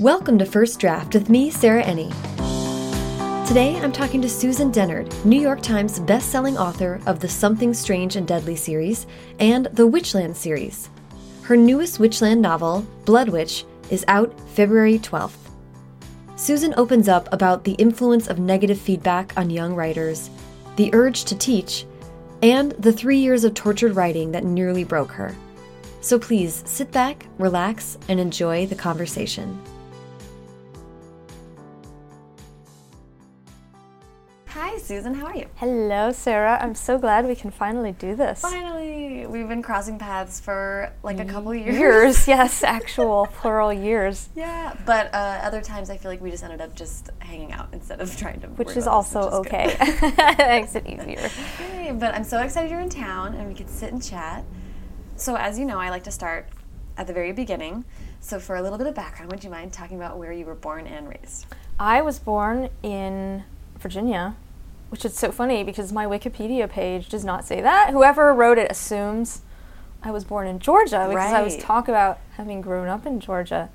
Welcome to First Draft with me, Sarah Enni. Today I'm talking to Susan Dennard, New York Times best-selling author of the Something Strange and Deadly series and the Witchland series. Her newest Witchland novel, Bloodwitch, is out February 12th. Susan opens up about the influence of negative feedback on young writers, the urge to teach, and the three years of tortured writing that nearly broke her. So please sit back, relax, and enjoy the conversation. Susan. How are you? Hello, Sarah. I'm so glad we can finally do this. Finally, we've been crossing paths for like a couple years. Years, yes, actual plural years. Yeah, but uh, other times I feel like we just ended up just hanging out instead of trying to. Which is on this, also which is okay. Makes it easier. But I'm so excited you're in town and we could sit and chat. So, as you know, I like to start at the very beginning. So, for a little bit of background, would you mind talking about where you were born and raised? I was born in Virginia, which is so funny because my Wikipedia page does not say that. Whoever wrote it assumes I was born in Georgia because I was talk about having grown up in Georgia.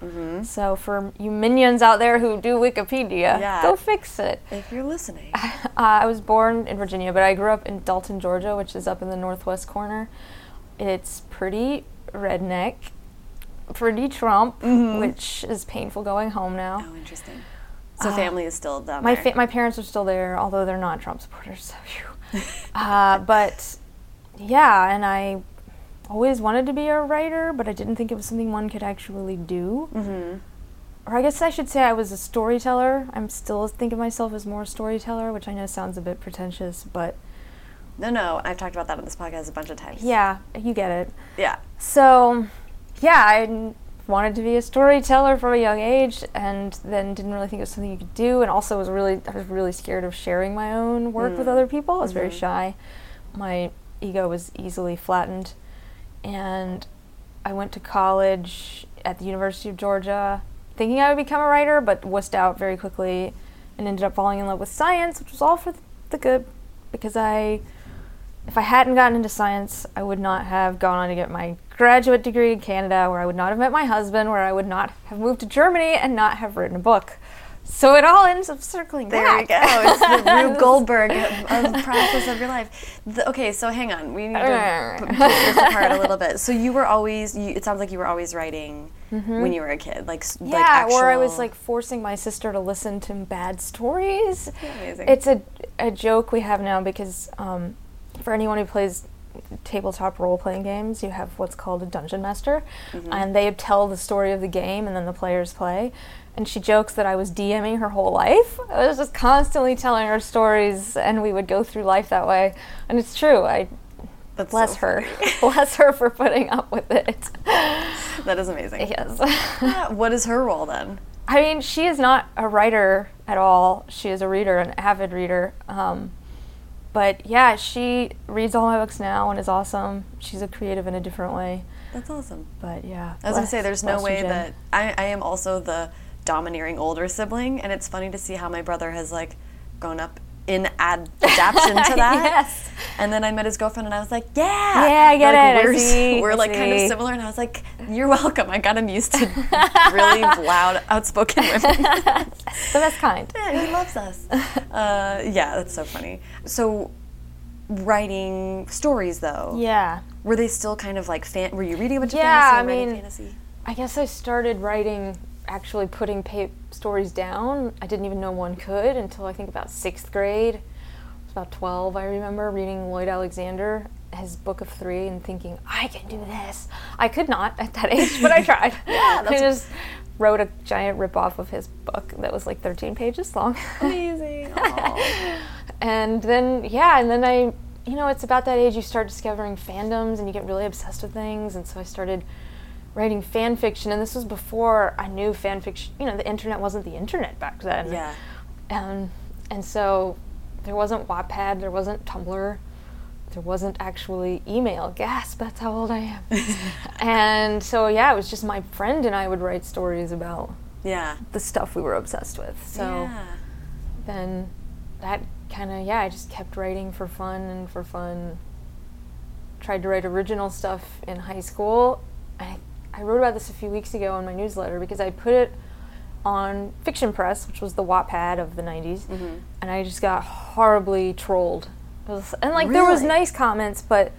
So for you minions out there who do Wikipedia, Yeah. go fix it. If you're listening. Uh, I was born in Virginia, but I grew up in Dalton, Georgia, which is up in the northwest corner. It's pretty redneck, pretty Trump, which is painful going home now. Oh, interesting. So, family is still down My there. fa- my parents are still there, although they're not Trump supporters. So, uh, but yeah, and I always wanted to be a writer, but I didn't think it was something one could actually do. mm-hmm. Or I guess I should say I was a storyteller. I'm still think of myself as more storyteller, which I know sounds a bit pretentious, but No, no, I've talked about that on this podcast a bunch of times. yeah, you get it. Yeah. So, yeah, I wanted to be a storyteller from a young age, and then didn't really think it was something you could do, and also was really I was really scared of sharing my own work with mm. other people. I was very mm-hmm. shy. My ego was easily flattened, and I went to college at the University of Georgia, thinking I would become a writer, but wussed out very quickly, and ended up falling in love with science, which was all for the good, because I if I hadn't gotten into science, I would not have gone on to get my graduate degree in Canada, where I would not have met my husband, where I would not have moved to Germany and not have written a book. So it all ends up circling There back. you go. It's the Rube Goldberg of, of the process of your life. The, okay, so hang on. We need to p- pick this apart a little bit. So you were always. You, it sounds like you were always writing when you were a kid, like s- like Mm-hmm. yeah, where I was like forcing my sister to listen to bad stories. Amazing. It's a, a joke we have now because um, for anyone who plays tabletop role playing games, you have what's called a dungeon master, Mm-hmm. and they tell the story of the game and then the players play. And she jokes that I was DMing her whole life. I was just constantly telling her stories, and we would go through life that way. And it's true. I That's bless so her, bless her for putting up with it. That is amazing. yes. Yeah, what is her role then? I mean, she is not a writer at all. She is a reader, an avid reader. Um, but yeah, she reads all my books now and is awesome. She's a creative in a different way. That's awesome. But yeah. I was gonna say, there's no way Jen. that I, I am also the domineering older sibling, and it's funny to see how my brother has like grown up in ad- adaptation to that. Yes. And then I met his girlfriend, and I was like, "Yeah, Yeah, I get Like, it. We're, see. we're like kind of similar." And I was like, "You're welcome." I got him used to really loud, outspoken women. the best kind. yeah, he loves us. Uh, yeah, that's so funny. So, writing stories though, Yeah. were they still kind of like fan? Were you reading a bunch Yeah, of fantasy? I mean- fantasy. I guess I started writing, actually putting pa- stories down. I didn't even know one could until I think about sixth grade. I was about 12, I remember reading Lloyd Alexander, his book of three, and thinking, I can do this. I could not at that age, but I tried. Yeah, I just wrote a giant ripoff of his book that was like 13 pages long. Amazing. And then yeah and then i you know it's about that age you start discovering fandoms and you get really obsessed with things and so i started writing fan fiction and this was before i knew fan fiction you know the internet wasn't the internet back then Yeah. um, and so there wasn't wattpad there wasn't tumblr there wasn't actually email gasp that's how old i am and so yeah it was just my friend and i would write stories about Yeah. the stuff we were obsessed with so yeah. then that kind of yeah i just kept writing for fun and for fun tried to write original stuff in high school I, I wrote about this a few weeks ago in my newsletter because i put it on Fiction Press, which was the Wattpad of the 90s, mm-hmm. and I just got horribly trolled. Was, and like there was nice comments, but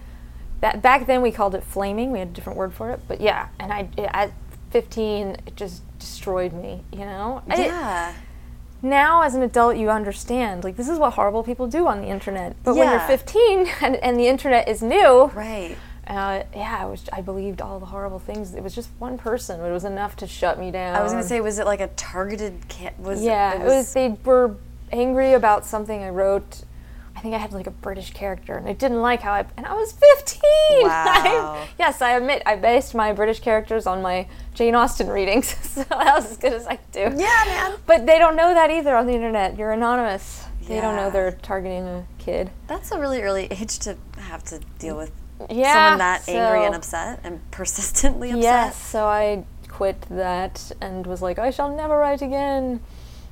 that back then we called it flaming. We had a different word for it, but yeah. And I at 15, it just destroyed me. You know. I- Yeah. now as an adult you understand like this is what horrible people do on the internet but when you're 15 and, and the internet is new Right. Uh, yeah I was I believed all the horrible things it was just one person but it was enough to shut me down I was gonna say, was it like a targeted? Ca- was yeah it it was they were angry about something I wrote I think I had like a British character and I didn't like how I and I was 15 Wow. I- yes I admit I based my British characters on my Jane Austen readings so that was as good as I could do Yeah, man. but they don't know that either on the internet. You're anonymous. They don't know they're targeting a kid. That's a really early age to have to deal with Yeah. someone that angry and upset and persistently upset. Yes, so I quit that and was like, I shall never write again.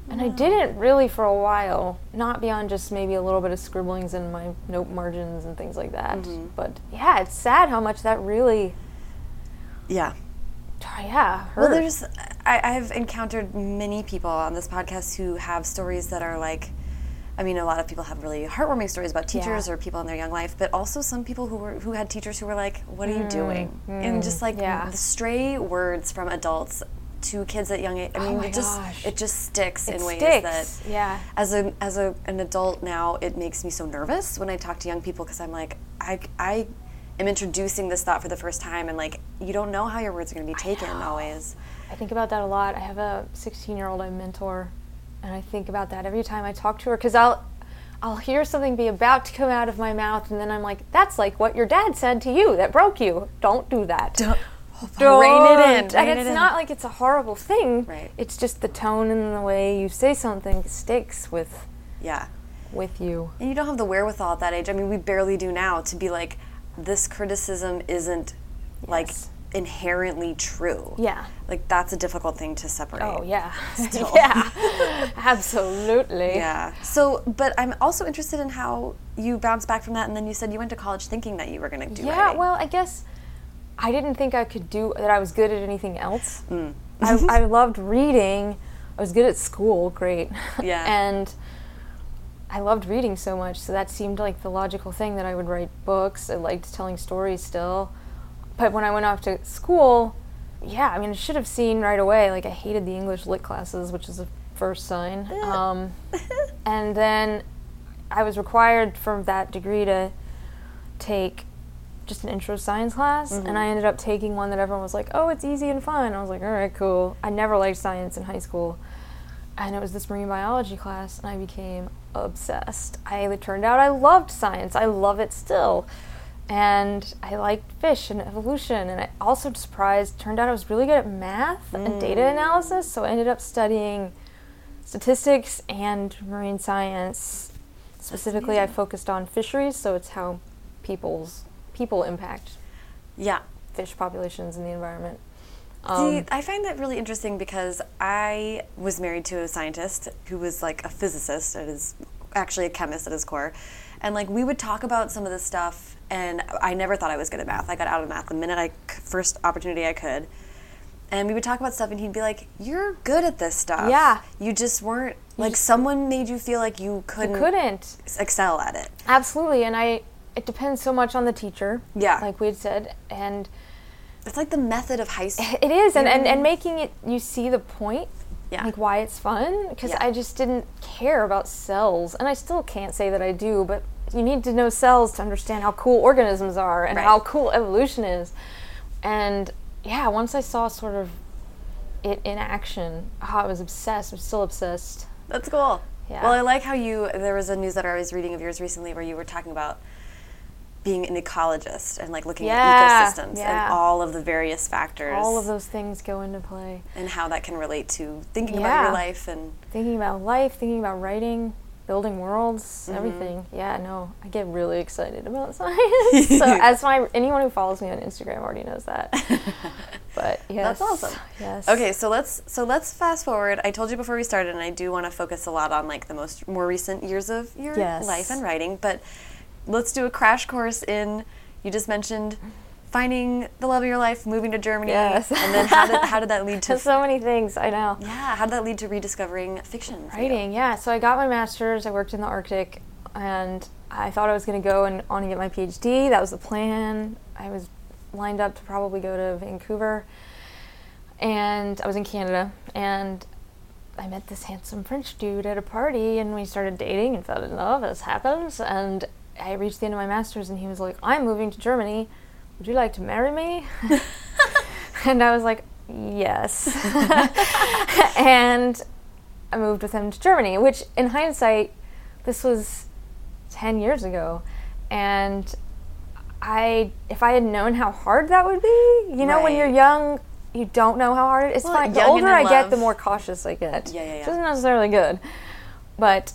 And I didn't really for a while, not beyond just maybe a little bit of scribblings in my note margins and things like that. Mm-hmm. But yeah, it's sad how much that really, Yeah. yeah, hurt. Well, there's, I, I've encountered many people on this podcast who have stories that are like, I mean, a lot of people have really heartwarming stories about teachers Yeah. or people in their young life, but also some people who were who had teachers who were like, "What are you doing?" and just like Mm, yeah. the stray words from adults to kids at young age. I mean, Oh it just gosh. it just sticks It in ways sticks, that yeah. as a as a, an adult now, it makes me so nervous when I talk to young people because I'm like, I I am introducing this thought for the first time, and like you don't know how your words are going to be taken always. I think about that a lot. I have a 16 year old I mentor, and I think about that every time I talk to her because I'll I'll hear something be about to come out of my mouth, and then I'm like, "That's like what your dad said to you that broke you. Don't do that. Don't- Don't." Rein it in, And rein it it's in. not like it's a horrible thing. Right. It's just the tone and the way you say something sticks with Yeah. with you. And you don't have the wherewithal at that age. I mean, we barely do now to be like, this criticism isn't like Yes. Inherently true. Yeah. Like that's a difficult thing to separate. Oh yeah. Still. yeah. Absolutely. Yeah. So, but I'm also interested in how you bounced back from that, and then you said you went to college thinking that you were going to do Yeah, writing. well, I guess I didn't think I could do that. I was good at anything else. Mm. I, I loved reading. I was good at school, great. Yeah. and I loved reading so much, so that seemed like the logical thing that I would write books. I liked telling stories still. But when I went off to school, yeah, I mean, I should have seen right away. Like, I hated the English lit classes, which is a first sign. Um, and then I was required from that degree to take just an intro science class, and I ended up taking one that everyone was like, "Oh, it's easy and fun." I was like, "All right, cool." I never liked science in high school, and it was this marine biology class, and I became obsessed. I it turned out I loved science. I love it still, and I liked fish and evolution, and I also surprised. Turned out I was really good at math and data analysis, so I ended up studying statistics and marine science. Specifically, I focused on fisheries, so it's how people's people impact yeah. fish populations in the environment. See, Um, I find that really interesting because I was married to a scientist who was like a physicist at his, actually a chemist at his core, and like we would talk about some of this stuff, and I never thought I was good at math. I got out of math the minute I first opportunity I could, and we would talk about stuff, and he'd be like, "You're good at this stuff. Yeah. you just weren't like someone made you feel like you couldn't, couldn't excel at it." absolutely, and I. It depends so much on the teacher. Yeah. like we had said, and It's like the method of high school. it is, and, and, and making it you see the point. Yeah. Like why it's fun because Yeah. I just didn't care about cells, and I still can't say that I do. But you need to know cells to understand how cool organisms are and Right. how cool evolution is. And yeah, once I saw sort of it in action, oh, I was obsessed. I'm still obsessed. That's cool. Yeah. Well, I like how you. There was a newsletter I was reading of yours recently where you were talking about being an ecologist and like looking Yeah, at ecosystems yeah. and all of the various factors All of those things go into play. and how that can relate to thinking about your life and Thinking about life, thinking about writing, building worlds, Mm-hmm. everything. Yeah, no, I get really excited about science. so as my anyone who follows me on Instagram already knows that. But yes, That's awesome. Yes. Okay, so let's so let's fast forward. I told you before we started, and I do want to focus a lot on like the most more recent years of your Yes. life and writing. But let's do a crash course in. You just mentioned finding the love of your life, moving to Germany, Yes. and then how did how did that lead to so many things I know. yeah? How did that lead to rediscovering fiction? Writing, yeah. So I got my master's. I worked in the Arctic, and I thought I was going to go and on and get my PhD. That was the plan. I was lined up to probably go to Vancouver, and I was in Canada, and I met this handsome French dude at a party, and we started dating and fell in love, as happens. And I reached the end of my master's, and he was like, "I'm moving to Germany. Would you like to marry me?" and I was like, "Yes." and I moved with him to Germany, which in hindsight, this was 10 years ago. And I, if I had known how hard that would be, you know, when you're young, you don't know how hard it is. Well. The older I get, the more cautious I get. Yeah, yeah, yeah. Which isn't necessarily good. But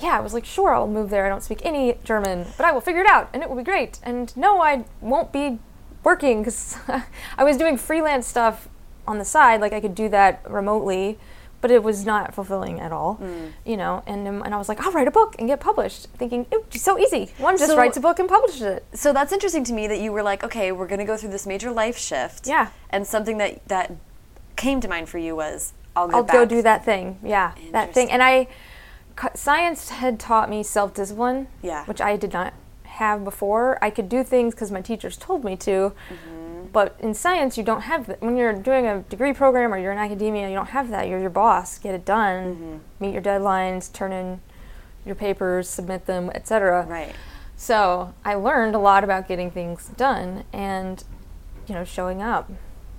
yeah, I was like, sure, I'll move there. I don't speak any German, but I will figure it out and it will be great. And no, I won't be working because I was doing freelance stuff on the side. Like I could do that remotely, but it was not fulfilling at all, Mm. you know. And um, and I was like, I'll write a book and get published, thinking it's so easy. One just So- writes a book and publishes it. So that's interesting to me that you were like, okay, we're going to go through this major life shift. Yeah. And something that that came to mind for you was, I'll go I'll back. go do that thing. Yeah, that thing. And I, science had taught me self discipline. Yeah. Which I did not have before. I could do things because my teachers told me to. Mm-hmm. But in science, you don't have that. When you're doing a degree program or you're in academia, you don't have that. You're your boss. Get it done. Mm-hmm. Meet your deadlines. Turn in your papers. Submit them, etc. Right. So I learned a lot about getting things done and, you know, showing up.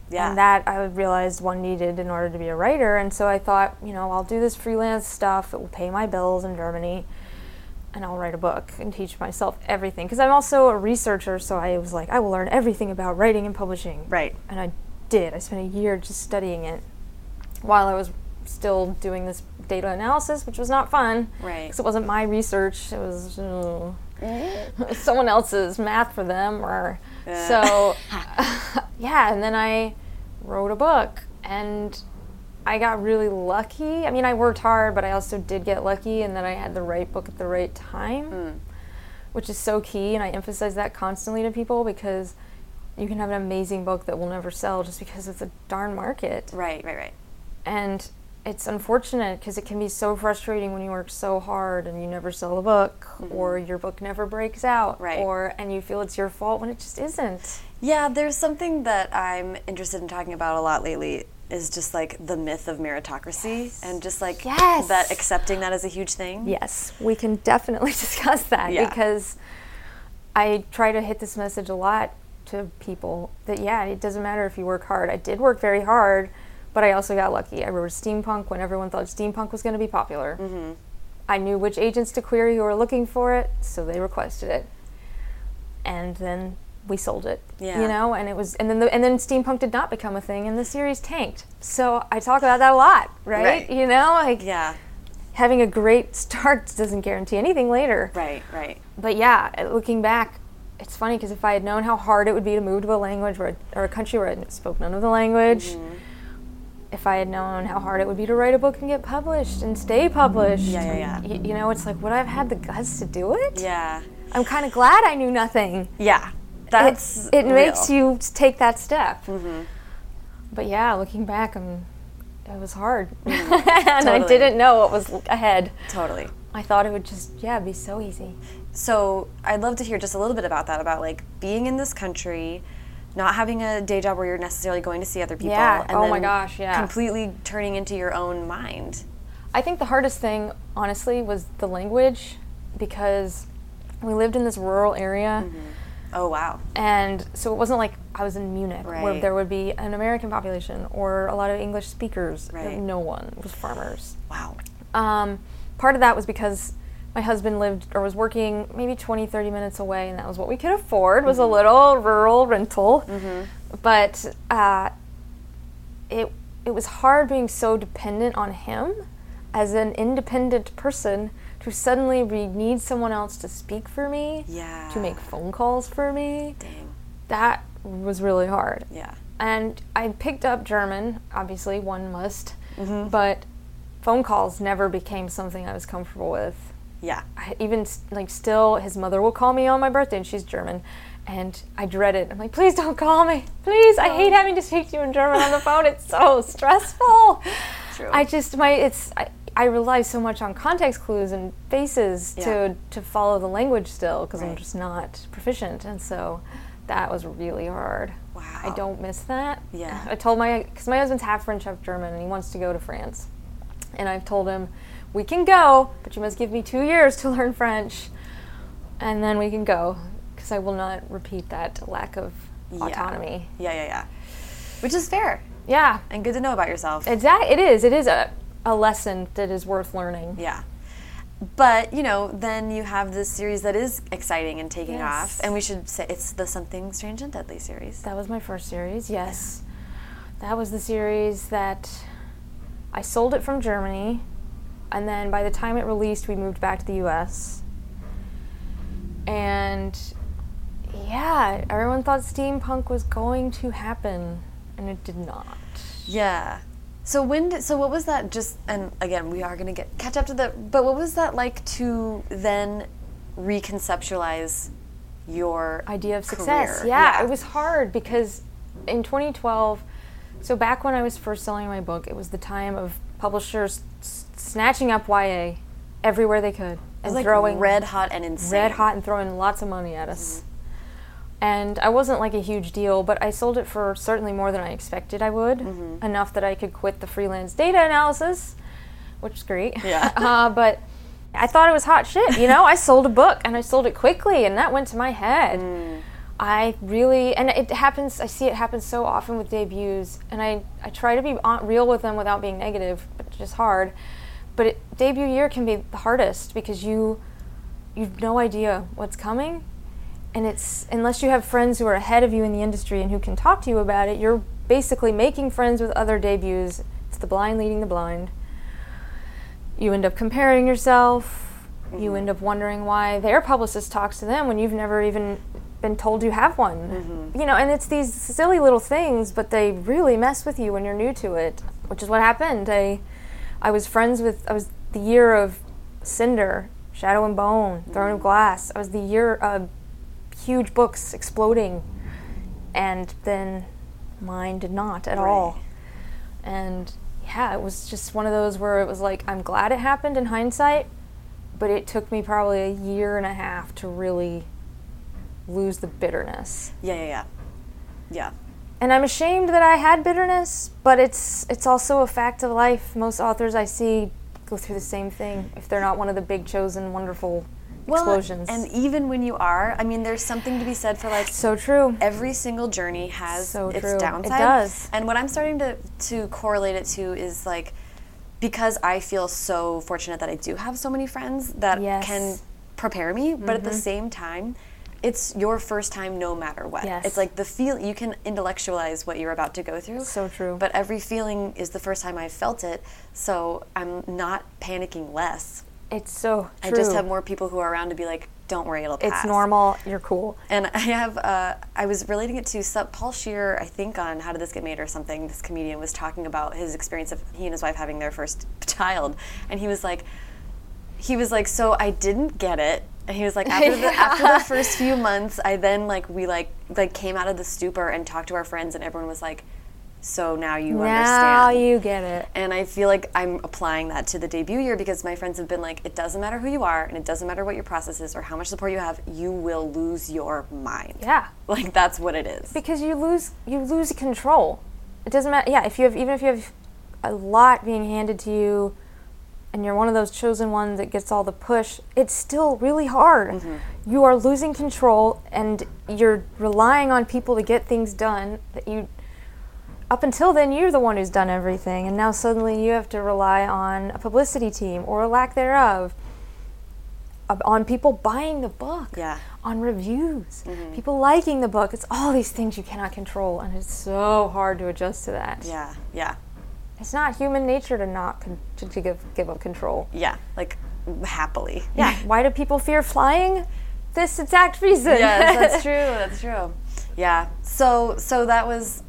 Yeah. And that I realized one needed in order to be a writer. And so I thought, you know, I'll do this freelance stuff. It will pay my bills in Germany. And I'll write a book and teach myself everything. Because I'm also a researcher, so I was like, I will learn everything about writing and publishing. Right. And I did. I spent a year just studying it while I was still doing this data analysis, which was not fun. Right. Because it wasn't my research. It was uh, someone else's math for them. Or Yeah. so, yeah. And then I wrote a book, and I got really lucky. I mean, I worked hard, but I also did get lucky, and then I had the right book at the right time, hmm. which is so key. And I emphasize that constantly to people because you can have an amazing book that will never sell just because it's a darn market. Right, right, right. And it's unfortunate because it can be so frustrating when you work so hard and you never sell a book or your book never breaks out Mm-hmm. Right. or and you feel it's your fault when it just isn't. Yeah, there's something that I'm interested in talking about a lot lately is just like the myth of meritocracy and just like Yes. that accepting that is a huge thing. Yes, we can definitely discuss that Yeah. because I try to hit this message a lot to people that yeah, it doesn't matter if you work hard. I did work very hard, but I also got lucky. I wrote steampunk when everyone thought steampunk was going to be popular. Mm-hmm. I knew which agents to query who were looking for it, so they requested it, and then we sold it. Yeah. You know, and it was, and then the, and then steampunk did not become a thing, and the series tanked. So I talk about that a lot, right? Right. You know, like Yeah. having a great start doesn't guarantee anything later. Right, right. But yeah, looking back, it's funny because if I had known how hard it would be to move to a language where, or a country where I spoke none of the language, Mm-hmm. If I had known how hard it would be to write a book and get published and stay published, Yeah, yeah, yeah. y- you know, it's like, would I have had the guts to do it? Yeah. I'm kind of glad I knew nothing. Yeah. That's it, makes real. you take that step. Mm-hmm. But yeah, looking back, I'm, it was hard, and I didn't know what was ahead. totally. I thought it would just yeah be so easy. So I'd love to hear just a little bit about that, about like being in this country, not having a day job where you're necessarily going to see other people. Yeah. and Oh my gosh, yeah. Completely turning into your own mind. I think the hardest thing, honestly, was the language because we lived in this rural area. Oh wow. And so it wasn't like I was in Munich where there would be an American population or a lot of English speakers. Right. No one. Was farmers. Wow. Um, part of that was because my husband lived or was working maybe 20, 30 minutes away, and that was what we could afford was a little rural rental. But uh, it it was hard being so dependent on him as an independent person to suddenly re- need someone else to speak for me, Yeah. to make phone calls for me. Dang. That was really hard Yeah. and I picked up German. Obviously, one must, Mm-hmm. but phone calls never became something I was comfortable with. Yeah. I, even like still, his mother will call me on my birthday, and she's German, and I dread it. I'm like, please don't call me. Please, I hate oh. having to speak to you in German on the phone. It's so stressful. True. I just my it's I, I rely so much on context clues and faces Yeah. to to follow the language still because I'm just not proficient, and so that was really hard. Wow. I don't miss that. Yeah. I told my because my husband's half French, half German, and he wants to go to France, and I've told him we can go, but you must give me two years to learn French, and then we can go because I will not repeat that lack of Yeah. autonomy. Yeah, yeah, yeah. Which is fair Yeah, and good to know about yourself. exactly. It is. It is a a lesson that is worth learning. Yeah. But, you know, then you have this series that is exciting and taking Yes. off. And we should say it's the Something Strange and Deadly series. That was my first series, yes. That was the series that I sold it from Germany, and then by the time it released, we moved back to the US. And yeah, everyone thought steampunk was going to happen, and it did not. Yeah. So when did, so what was that just and again we are going to get catch up to the but what was that like to then reconceptualize your idea of success. career? Yeah, it was hard because in 2012, so back when I was first selling my book, it was the time of publishers s- snatching up YA everywhere they could and like throwing red hot and insane. red hot and throwing lots of money at us. And I wasn't like a huge deal, but I sold it for certainly more than I expected I would, mm-hmm. enough that I could quit the freelance data analysis, which is great. Yeah. uh, but I thought it was hot shit, you know? I sold a book and I sold it quickly, and that went to my head. Mm. I really, and it happens, I see it happen so often with debuts, and I, I try to be uh, real with them without being negative, but it's just hard. But it, debut year can be the hardest because you, you've no idea what's coming. And it's unless you have friends who are ahead of you in the industry and who can talk to you about it you're basically making friends with other debuts. It's the blind leading the blind. You end up comparing yourself. You mm-hmm. end up wondering why their publicist talks to them when you've never even been told you have one. Mm-hmm. You know and it's these silly little things but they really mess with you when you're new to it which is what happened. I i was friends with i was the year of cinder shadow and bone throne of mm. glass. I was the year of huge books exploding. And then mine did not at all. And yeah it was just one of those where it was like i'm glad it happened in hindsight but it took me probably a year and a half to really lose the bitterness. Yeah, yeah, yeah. Yeah. And I'm ashamed that I had bitterness, but it's it's also a fact of life. Most authors I see go through the same thing if they're not one of the big chosen wonderful explosions. And even when you are, I mean, there's something to be said for like so true. every single journey has So its true. It does. And what I'm starting to to correlate it to is like because I feel so fortunate that I do have so many friends that Yes. Mm-hmm. can prepare me, but at the same time, it's your first time no matter what. Yes. It's like the feel you can intellectualize what you're about to go through. So true. But every feeling is the first time I've felt it, so I'm not panicking less. It's so true. I just have more people who are around to be like, "Don't worry, it'll pass." It's normal. You're cool. And I have, uh, I was relating it to Paul Scheer, I think, on How Did This Get Made or something. This comedian was talking about his experience of he and his wife having their first child. And he was like, he was like, so I didn't get it. And he was like, after, the, after the first few months, I then like, we like, like came out of the stupor and talked to our friends and everyone was like, so now you Now understand. you get it. And I feel like I'm applying that to the debut year because my friends have been like, it doesn't matter who you are and it doesn't matter what your process is or how much support you have, you will lose your mind. Yeah. Like that's what it is. because you lose you lose control. It doesn't matter. Yeah, if you have even if you have a lot being handed to you, and you're one of those chosen ones that gets all the push, it's still really hard. Mm-hmm. You are losing control, and you're relying on people to get things done that you. Up until then, you're the one who's done everything, and now suddenly you have to rely on a publicity team or a lack thereof, on people buying the book Yeah. on reviews, mm-hmm. people liking the book. It's all these things you cannot control, and it's so hard to adjust to that. Yeah, yeah, It's not human nature to not con- to, to give give up control. yeah. Like happily. Yeah. Why do people fear flying? This exact reason. yes, that's true. That's true. Yeah. So, so that was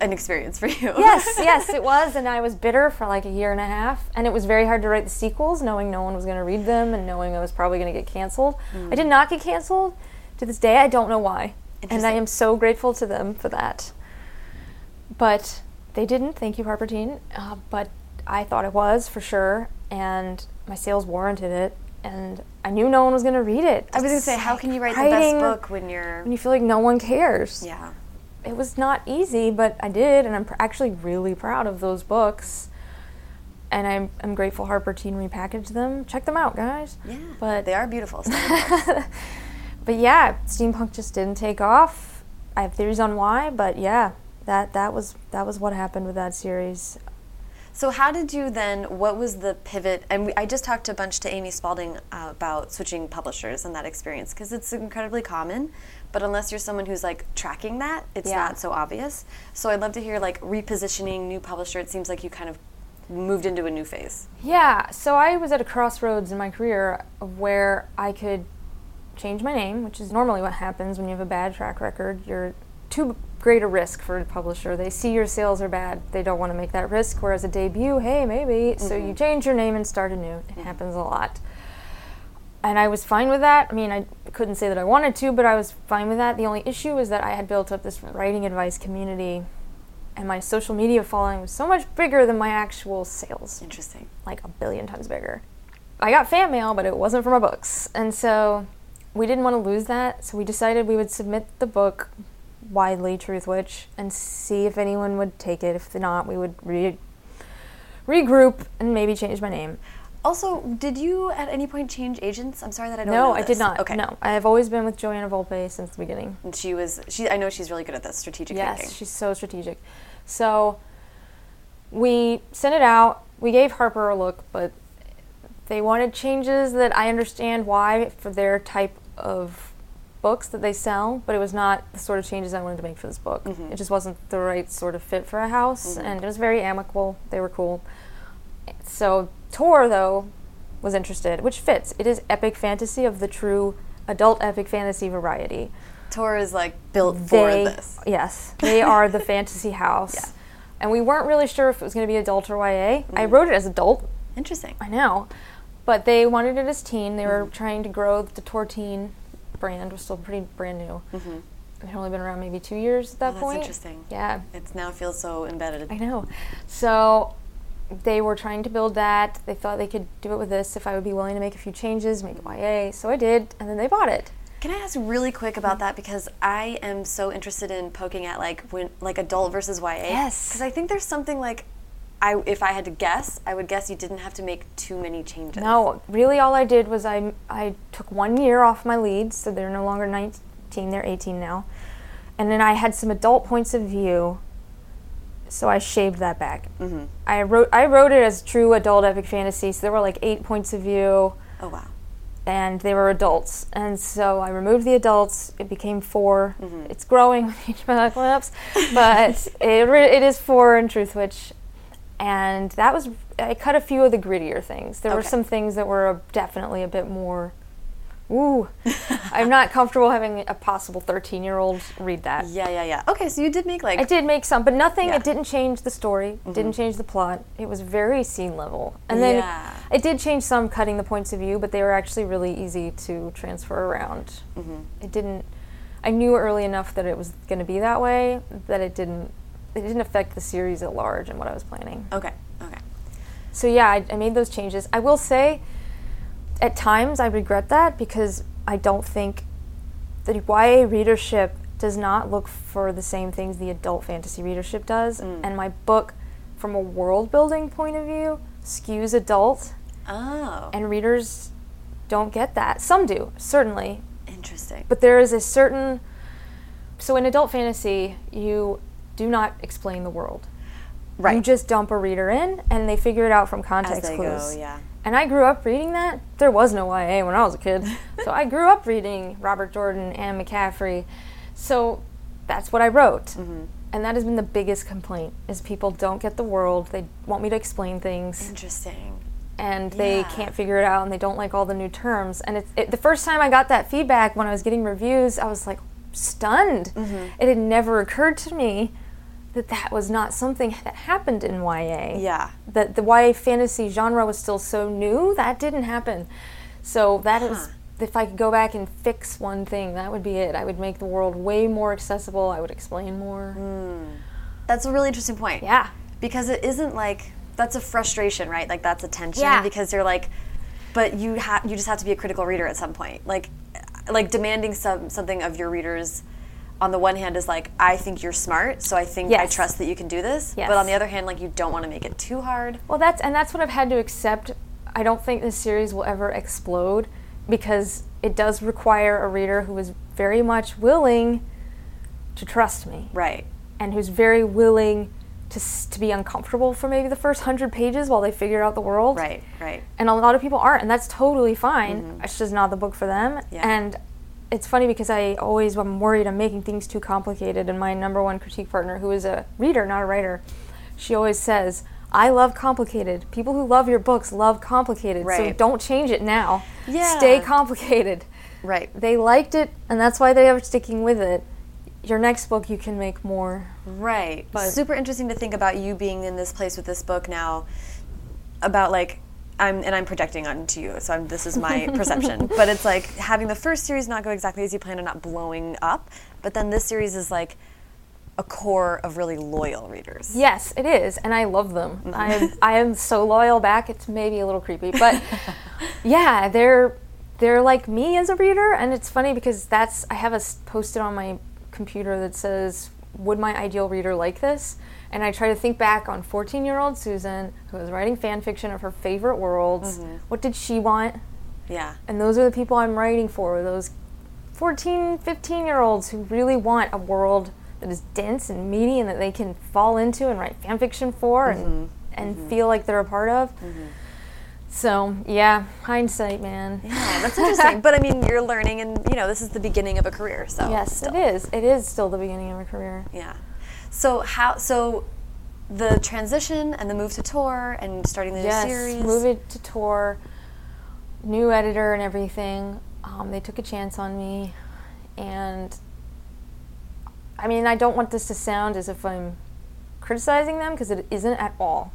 an experience for you. yes, yes, it was, and I was bitter for like a year and a half, and it was very hard to write the sequels, knowing no one was going to read them, and knowing I was probably going to get canceled. I did mm. not get canceled. To this day, I don't know why. And I am so grateful to them for that. But they didn't. Thank you, Harper Teen. Uh, but I thought it was for sure. And my sales warranted it. And I knew no one was going to read it. I was gonna say, how can you write the best book when you're? When you feel like no one cares. Yeah. It was not easy, but I did. And I'm pr- actually really proud of those books. And I'm, I'm grateful Harper Teen repackaged them. Check them out, guys. Yeah. But they are beautiful. but yeah, steampunk just didn't take off. I have theories on why, but yeah, that that was that was what happened with that series. So how did you then? What was the pivot? And we, I just talked a bunch to Amy Spalding uh, about switching publishers and that experience because it's incredibly common. But unless you're someone who's like tracking that, it's Yeah. not so obvious. So I'd love to hear like repositioning, new publisher. It seems like you kind of moved into a new phase. Yeah, so I was at a crossroads in my career where I could change my name, which is normally what happens when you have a bad track record. You're too great a risk for a publisher. They see your sales are bad. They don't want to make that risk. Whereas a debut, hey, maybe. So you change your name and start anew. It happens a lot. And I was fine with that. I mean, I couldn't say that I wanted to, but I was fine with that. The only issue was that I had built up this writing advice community, and my social media following was so much bigger than my actual sales Interesting. like a billion times bigger. I got fan mail, but it wasn't for my books. And so we didn't want to lose that, so we decided we would submit the book widely, Truthwitch, and see if anyone would take it. If not, we would re- regroup and maybe change my name. Also, did you at any point change agents? I'm sorry that I don't no, know I did not. Okay. No, I have always been with Joanna Volpe since the beginning. And she was. She. I know she's really good at this strategic Yes, thinking. she's so strategic. So we sent it out. We gave Harper a look, but they wanted changes that I understand why for their type of books that they sell, but it was not the sort of changes I wanted to make for this book. Mm-hmm. It just wasn't the right sort of fit for a house, mm-hmm. and it was very amicable. They were cool. So Tor, though, was interested, which fits. It is epic fantasy of the true adult epic fantasy variety. Tor is like built for this. Yes, they are the fantasy house. Yeah. And we weren't really sure if it was going to be adult or YA. I mm-hmm. wrote it as adult, Interesting. I know. But they wanted it as teen. They Mm-hmm. were trying to grow the Torteen brand. was still pretty brand new. Mm-hmm. It had only been around maybe two years at that Oh, that's point. interesting. Yeah, It now feels so embedded. I know. So they were trying to build that. They thought they could do it with this if I would be willing to make a few changes, make it YA. So I did, and then they bought it. Can I ask really quick about that because I am so interested in poking at like when like adult versus YA. Yes. Because I think there's something like, I if I had to guess, I would guess you didn't have to make too many changes. No, really, all I did was I I took one year off my leads, so they're no longer 19; they're 18 now, and then I had some adult points of view, so I shaved that back. Mm-hmm. I wrote I wrote it as true adult epic fantasy, so there were like eight points of view, Oh wow. and they were adults, and so I removed the adults. It became 4 It's growing with each apocalypse, but it it is four in Truthwitch, and that was I cut a few of the grittier things. There were some things that were definitely a bit more. Ooh, I'm not comfortable having a possible 13 year old read that. Yeah, yeah, yeah. Okay, so you did make like I did make some, but nothing. Yeah. Mm-hmm. It didn't change the story. It didn't change the plot. It was very scene level, and then Yeah. it did change some, cutting the points of view, but they were actually really easy to transfer around. Mm-hmm. It didn't. I knew early enough that it was going to be that way that it didn't. It didn't affect the series at large and what I was planning. Okay, okay. So yeah, I, I made those changes. I will say, at times I regret that because I don't think the YA readership does not look for the same things the adult fantasy readership does, mm. and my book, from a world building point of view, skews adult, Oh, and readers don't get that. Some do, certainly, interesting. but there is a certain. So in adult fantasy, you do not explain the world. You just dump a reader in, and they figure it out from context clues. go, yeah. And I grew up reading that. There was no YA when I was a kid. so I grew up reading Robert Jordan and McCaffrey. So that's what I wrote. Mm-hmm. And that has been the biggest complaint is people don't get the world. They want me to explain things Interesting. and they Yeah. can't figure it out and they don't like all the new terms. And it's it, the first time I got that feedback when I was getting reviews, I was like stunned. Mm-hmm. It had never occurred to me that that was not something that happened in YA Yeah. that the YA fantasy genre was still so new, that didn't happen. So that is if I could go back and fix one thing, that would be it. I would make the world way more accessible. I would explain more. Hmm. That's a really interesting point. Yeah. Because it isn't like that's a frustration, right? Like that's a tension Yeah. because you're like but you have you just have to be a critical reader at some point. Like like demanding some something of your readers on the one hand is like I think you're smart, so I think I trust that you can do this. Yes. But on the other hand, like you don't want to make it too hard. Well, that's and that's what I've had to accept. I don't think this series will ever explode because it does require a reader who is very much willing to trust me Right. and who's very willing to to be uncomfortable for maybe the first 100 pages while they figure out the world. Right. Right. And a lot of people aren't, and that's totally fine. It's just not the book for them. Mm-hmm. Yeah. And it's funny because I always am worried I'm making things too complicated. And my number one critique partner, who is a reader, not a writer, she always says, I love complicated. People who love your books love complicated. So don't change it now. Yeah. Stay complicated. Right. They liked it, and that's why they are sticking with it. Your next book, you can make more. Right. But- Super interesting to think about you being in this place with this book now about like I'm and I'm projecting onto you, so I'm, this is my perception. But it's like having the first series not go exactly as you planned and not blowing up, but then this series is like a core of really loyal readers. Yes, it is, and I love them. Mm-hmm. I am, I am so loyal back. It's maybe a little creepy, but yeah, they're they're like me as a reader, and it's funny because that's I have a posted on my computer that says, "Would my ideal reader like this?" And I try to think back on 14-year-old Susan who was writing fan fiction of her favorite worlds. Mm-hmm. What did she want? Yeah. And those are the people I'm writing for. Those 14, 15 year olds who really want a world that is dense and meaty and that they can fall into and write fan fiction for and, mm-hmm. and mm-hmm. feel like they're a part of. Mm-hmm. So, yeah, hindsight, man. Yeah, that's interesting. but I mean, you're learning, and you know, this is the beginning of a career. So Yes, still. it is. It is still the beginning of a career. Yeah. So how? So the transition and the move to Tor and starting the yes, new series. move it to Tor, new editor and everything. Um, they took a chance on me, and I mean, I don't want this to sound as if I'm criticizing them because it isn't at all.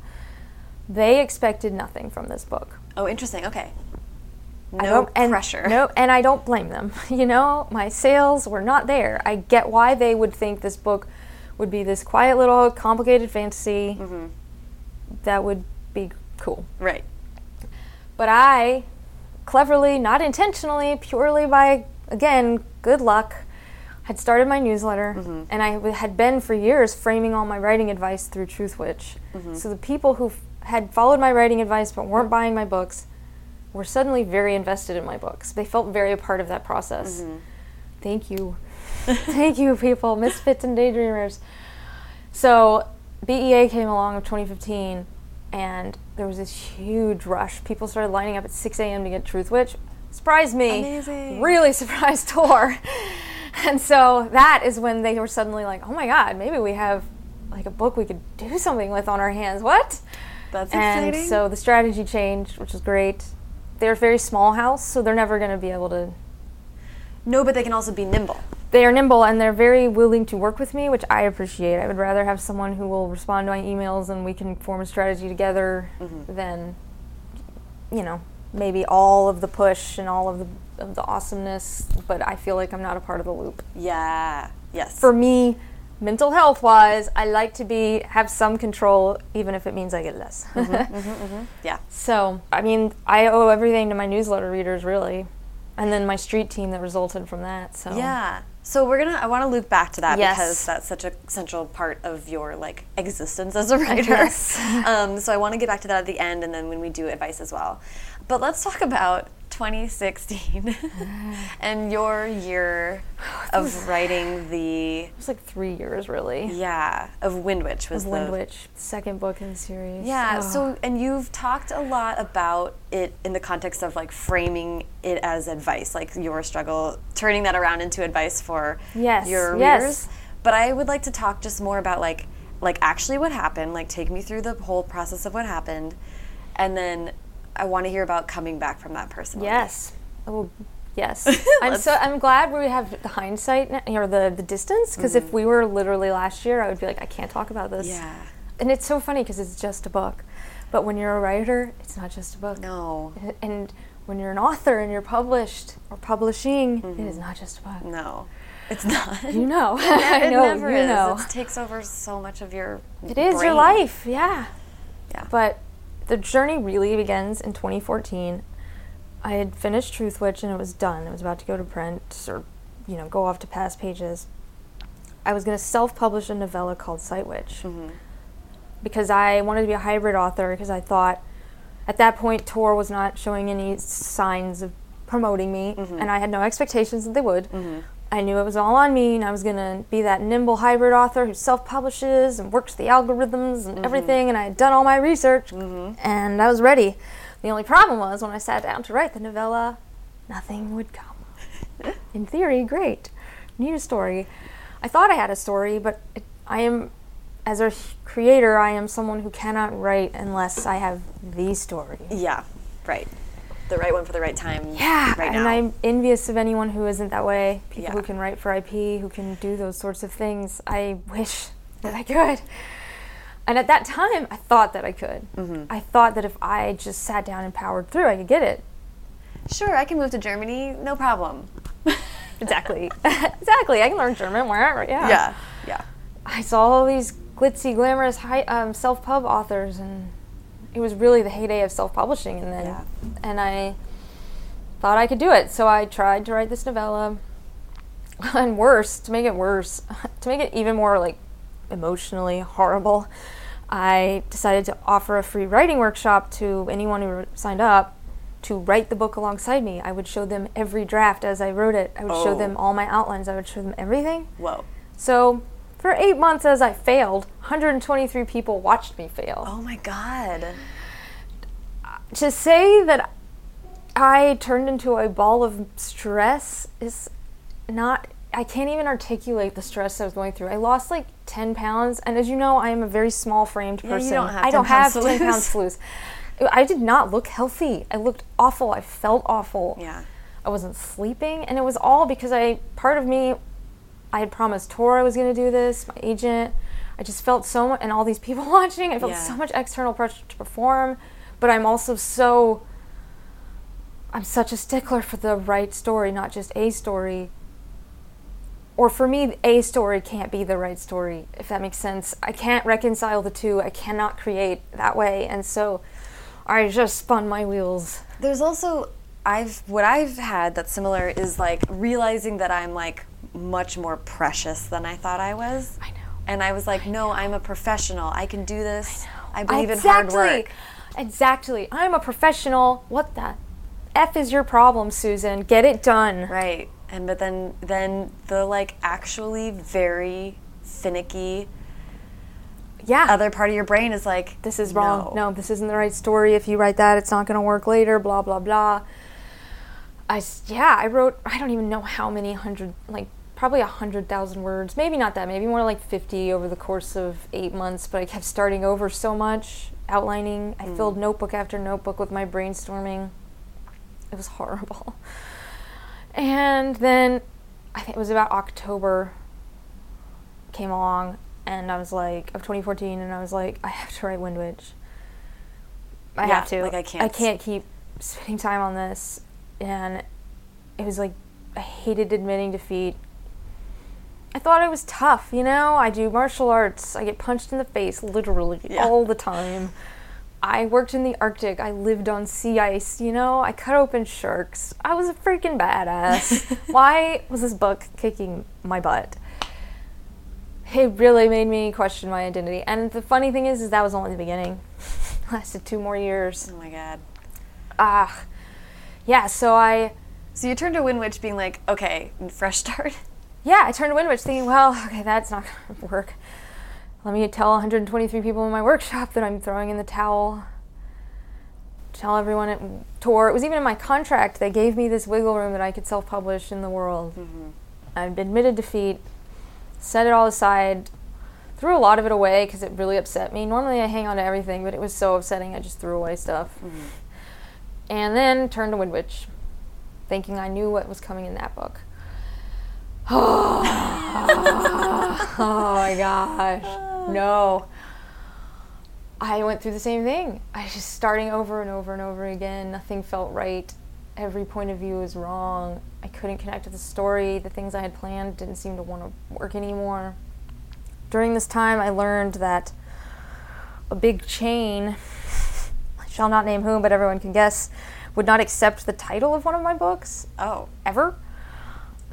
They expected nothing from this book. Oh, interesting. Okay. No and, pressure. No, and I don't blame them. You know, my sales were not there. I get why they would think this book would be this quiet little complicated fantasy Mm-hmm. that would be cool. Right. But I cleverly, not intentionally, purely by, again, good luck, had started my newsletter. Mm-hmm. And I w- had been for years framing all my writing advice through Truthwitch. Mm-hmm. So the people who f- had followed my writing advice but weren't buying my books were suddenly very invested in my books. They felt very a part of that process. Mm-hmm. Thank you. Thank you, people, misfits and daydreamers. So, BEA came along in 2015, and there was this huge rush. People started lining up at 6 a.m. to get Truth Truthwitch. Surprised me. Amazing. Really surprised Tor. and so that is when they were suddenly like, oh my God, maybe we have like a book we could do something with on our hands. What? That's and exciting. so the strategy changed, which is great. They're a very small house, so they're never going to be able to no, but they can also be nimble. They are nimble and they're very willing to work with me, which I appreciate. I would rather have someone who will respond to my emails and we can form a strategy together mm-hmm. than, you know, maybe all of the push and all of the of the awesomeness. But I feel like I'm not a part of the loop. Yeah. Yes. For me, mental health wise, I like to be have some control, even if it means I get less. Mm-hmm, mm-hmm, yeah. So, I mean, I owe everything to my newsletter readers, really, and then my street team that resulted from that. So, Yeah. So we're gonna. I want to loop back to that Yes. because that's such a central part of your like existence as a writer. Yes. um, so I want to get back to that at the end, and then when we do advice as well. But let's talk about 2016 and your year of writing the it was like three years, really. yeah of Windwitch was Of the Windwitch, second book in the series. Yeah, Oh. so and you've talked a lot about it in the context of like framing it as advice, like your struggle, turning that around into advice for Yes, your yes. readers. But I would like to talk just more about like like actually what happened, like take me through the whole process of what happened, and then I want to hear about coming back from that person. yes, oh, yes. I'm so I'm glad we have the hindsight or the the distance because if we were literally last year, I would be like, I can't talk about this. Mm-hmm. Yeah. And it's so funny because it's just a book, but when you're a writer, it's not just a book. No. And when you're an author and you're published or publishing, it is not just a book. No, it's not. You know, it I know, never you is. know. It takes over so much of your. It is your life, yeah. Yeah. But the journey really begins in 2014. I had finished Truthwitch and it was done. It was about to go to print or, you know, go off to past pages. I was going to self-publish a novella called Sightwitch Mm-hmm. because I wanted to be a hybrid author because I thought at that point Tor was not showing any signs of promoting me Mm-hmm. and I had no expectations that they would. I knew it was all on me and I was going to be that nimble hybrid author who self-publishes and works the algorithms and mm-hmm. everything and I had done all my research mm-hmm. and I was ready. The only problem was when I sat down to write the novella, nothing would come. In theory, great. Need a story. I thought I had a story, but it, I am, as a creator, I am someone who cannot write unless I have the story. Yeah, right. The right one for the right time. Yeah, right and now. I'm envious of anyone who isn't that way. People who can write for IP, who can do those sorts of things. I wish that I could. And at that time, I thought that I could. Mm-hmm. I thought that if I just sat down and powered through, I could get it. Sure, I can move to Germany, no problem. Exactly. exactly. I can learn German wherever. Yeah. Yeah, yeah. I saw all these glitzy, glamorous, high, um, self-pub authors, and it was really the heyday of self-publishing. And then, Yeah. and I thought I could do it, so I tried to write this novella. And worse, to make it worse, to make it even more like emotionally horrible, I decided to offer a free writing workshop to anyone who signed up to write the book alongside me. I would show them every draft as I wrote it. I would show Oh. them all my outlines. I would show them everything. Whoa. So, for eight months as I failed, 123 people watched me fail. Oh my god. To say that I turned into a ball of stress is not. I can't even articulate the stress I was going through. I lost like 10 pounds, and as you know, I am a very small framed you person. don't have I don't have 10 lose. pounds to lose. I did not look healthy. I looked awful. I felt awful. Yeah. I wasn't sleeping, and it was all because I part of me I had promised Tor I was going to do this, my agent. I just felt so much, and all these people watching, I felt Yeah. so much external pressure to perform, but I'm also so I'm such a stickler for the right story, not just a story. Or for me, a story can't be the right story, if that makes sense. I can't reconcile the two. I cannot create that way. And so I just spun my wheels. There's also I've what I've had that's similar is like realizing that I'm like much more precious than I thought I was. I know. And I was like, no, I'm a professional. I can do this. I, believe in hard work. Exactly. I'm a professional. What the F is your problem, Susan? Get it done. Right. And but then then the like actually very finicky Yeah. other part of your brain is like this is wrong. No. this isn't the right story. If you write that, it's not going to work later. Blah blah blah. I yeah, I wrote. I don't even know how many hundred, like probably a hundred thousand words. Maybe not that. Maybe more like fifty over the course of eight months. But I kept starting over so much, outlining. I hmm. filled notebook after notebook with my brainstorming. It was horrible. And then I think it was about October came along and I was like of 2014 and I was like I have to write Windwitch. I Yeah, have to. like, I can't- I can't keep spending time on this and it was like I hated admitting defeat. I thought I was tough, you know? I do martial arts. I get punched in the face literally Yeah. all the time. I worked in the Arctic. I lived on sea ice, you know? I cut open sharks. I was a freaking badass. Why was this book kicking my butt? It really made me question my identity. And the funny thing is, is that was only the beginning. Lasted two more years. Oh my god. Ah, yeah. So I, So you turned to Windwitch being like, okay, fresh start. Yeah, I turned to Windwitch thinking, well, okay, that's not gonna work. Let me tell 123 people in my workshop that I'm throwing in the towel. Tell everyone at Tor. It was even in my contract. They gave me this wiggle room that I could self-publish in the world. Mm-hmm. I've admitted defeat, set it all aside, threw a lot of it away because it really upset me. Normally I hang on to everything, but it was so upsetting I just threw away stuff. Mm-hmm. And then turned to Windwitch, thinking I knew what was coming in that book. Oh oh my gosh. No. I went through the same thing. I was just starting over and over and over again. Nothing felt right. every point of view was wrong. I couldn't connect to the story. The things I had planned didn't seem to want to work anymore. During this time, I learned that a big chain, I shall not name whom, but everyone can guess, would not accept the title of one of my books Oh. ever.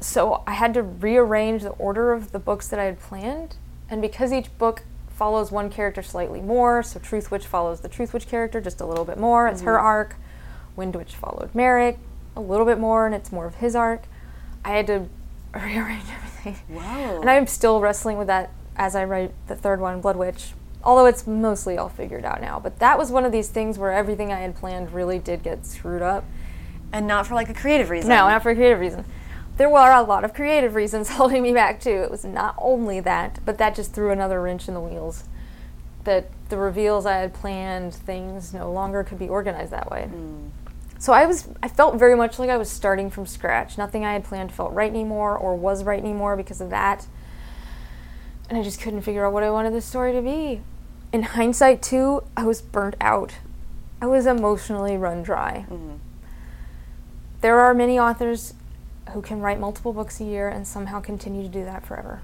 So I had to rearrange the order of the books that I had planned. And because each book follows one character slightly more, so Truthwitch follows the Truthwitch character just a little bit more, it's her mm-hmm. arc. Windwitch followed Merik a little bit more, and it's more of his arc. I had to rearrange everything. Whoa. And I'm still wrestling with that as I write the third one, Bloodwitch. Although it's mostly all figured out now. But that was one of these things where everything I had planned really did get screwed up. and not for like a creative reason. No, not for a creative reason. There were a lot of creative reasons holding me back too. It was not only that, but that just threw another wrench in the wheels. That the reveals I had planned, things no longer could be organized that way. Hmm. So I was I felt very much like I was starting from scratch. Nothing I had planned felt right anymore or was right anymore because of that. And I just couldn't figure out what I wanted this story to be. In hindsight too, I was burnt out. I was emotionally run dry. Hmm. There are many authors who can write multiple books a year and somehow continue to do that forever.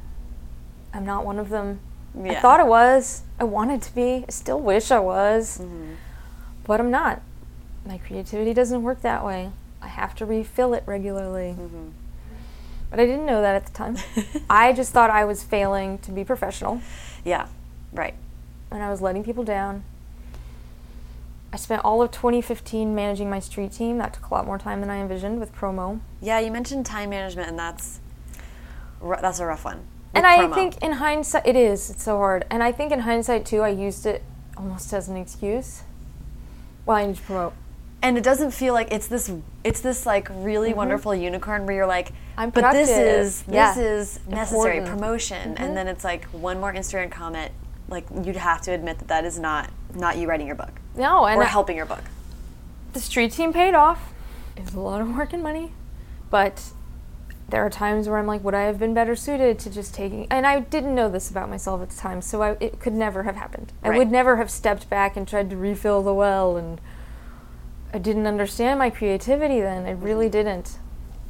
I'm not one of them. I thought I was. I wanted to be. I still wish I was. Mm-hmm. But I'm not. My creativity doesn't work that way. I have to refill it regularly. Mm-hmm. But I didn't know that at the time. I just thought I was failing to be professional Yeah. Right. and I was letting people down. I spent all of 2015 managing my street team. That took a lot more time than I envisioned with promo. Yeah, you mentioned time management, and that's that's a rough one. and With I promo. think in hindsight, it is. It's so hard. And I think in hindsight too, I used it almost as an excuse. Well, I need to promote. and it doesn't feel like it's this it's this like really wonderful unicorn where you're like Mm-hmm. I'm but this productive. is Yeah. this is necessary Important. Mm-hmm. promotion and then it's like one more instagram comment like you'd have to admit that that is not not you writing your book No, and or I- helping your book the street team paid off. It was a lot of work and money, but there are times where I'm like, would I have been better suited to just taking? And I didn't know this about myself at the time, so I, it could never have happened. I would never have stepped back and tried to refill the well, and I didn't understand my creativity then. I really didn't.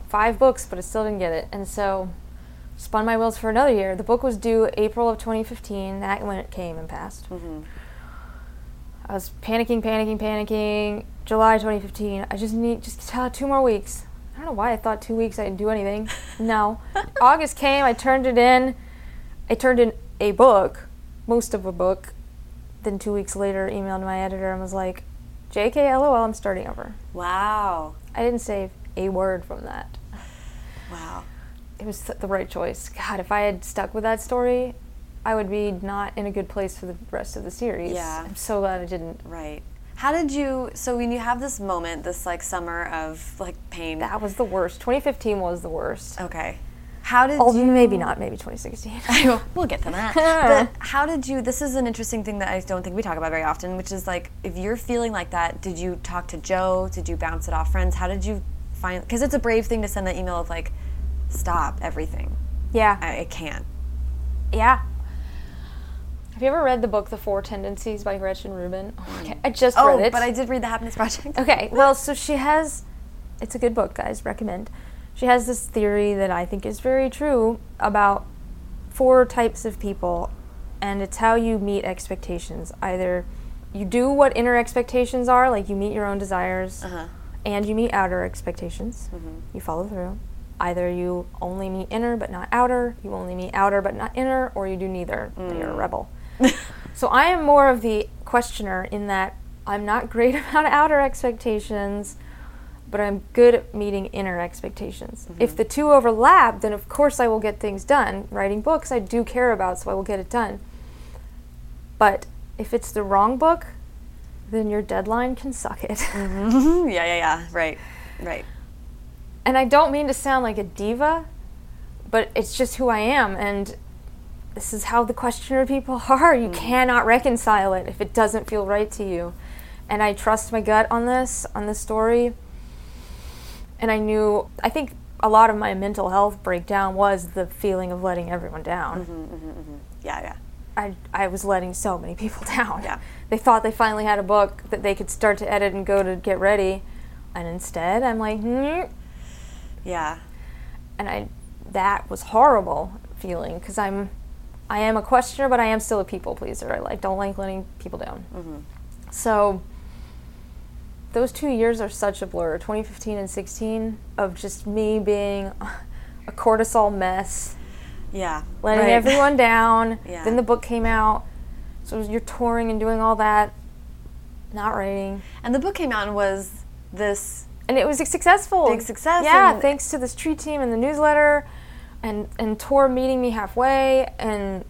Five books, but I still didn't get it, and so spun my wheels for another year. The book was due April of 2015. That when it came and passed. Mm-hmm. I was panicking, panicking, panicking. July 2015. I just need just two more weeks. I don't know why I thought two weeks I didn't do anything. No. August came. I turned it in. I turned in a book, most of a book. Then two weeks later, emailed my editor and was like, "JK, lol, I'm starting over." wow I didn't save a word from that. wow It was the right choice. God, if I had stuck with that story, I would be not in a good place for the rest of the series. Yeah. I'm so glad I didn't. right how did you so when you have this moment this like summer of like pain That was the worst. 2015 was the worst. okay how did you maybe not, maybe 2016. we'll get to that. but how did you? This is an interesting thing that I don't think we talk about very often, which is like if you're feeling like that, did you talk to Joe? Did you bounce it off friends? How did you find? Because it's a brave thing to send that email of like, stop everything. yeah, I, I can't. yeah. Have you ever read the book The Four Tendencies by Gretchen Rubin? Oh, okay. I just Oh, read it. but I did read the Happiness Project. Okay, well, so she has. It's a good book, guys. Recommend. She has this theory that I think is very true about four types of people, and it's how you meet expectations. Either you do what inner expectations are, like you meet your own desires, Uh-huh. and you meet outer expectations. You follow through. Either you only meet inner but not outer, you only meet outer but not inner, or you do neither. and You're a mm. rebel. so I am more of the questioner in that I'm not great about outer expectations, but I'm good at meeting inner expectations. Mm-hmm. If the two overlap, then of course I will get things done. Writing books I do care about, so I will get it done. But if it's the wrong book, then your deadline can suck it. Mm-hmm. yeah, yeah, yeah. Right, right. And I don't mean to sound like a diva, but it's just who I am, and this is how the questioner people are. You mm. cannot reconcile it if it doesn't feel right to you. And I trust my gut on this, on this story. And I knew, I think a lot of my mental health breakdown was the feeling of letting everyone down. Mm-hmm, mm-hmm, mm-hmm. Yeah, yeah. I, I was letting so many people down. Yeah. They thought they finally had a book that they could start to edit and go to get ready. And instead, I'm like, hmm. Yeah. And I, that was horrible feeling because I'm, I am a questioner, but I am still a people pleaser. I like don't like letting people down. Mm-hmm. So those two years are such a blur 2015 and 16 of just me being a cortisol mess Yeah. letting right. everyone down Yeah. then the book came out so you're touring and doing all that not writing And the book came out and was this and it was successful Big success yeah thanks to this tree team and the newsletter and and Tor meeting me halfway and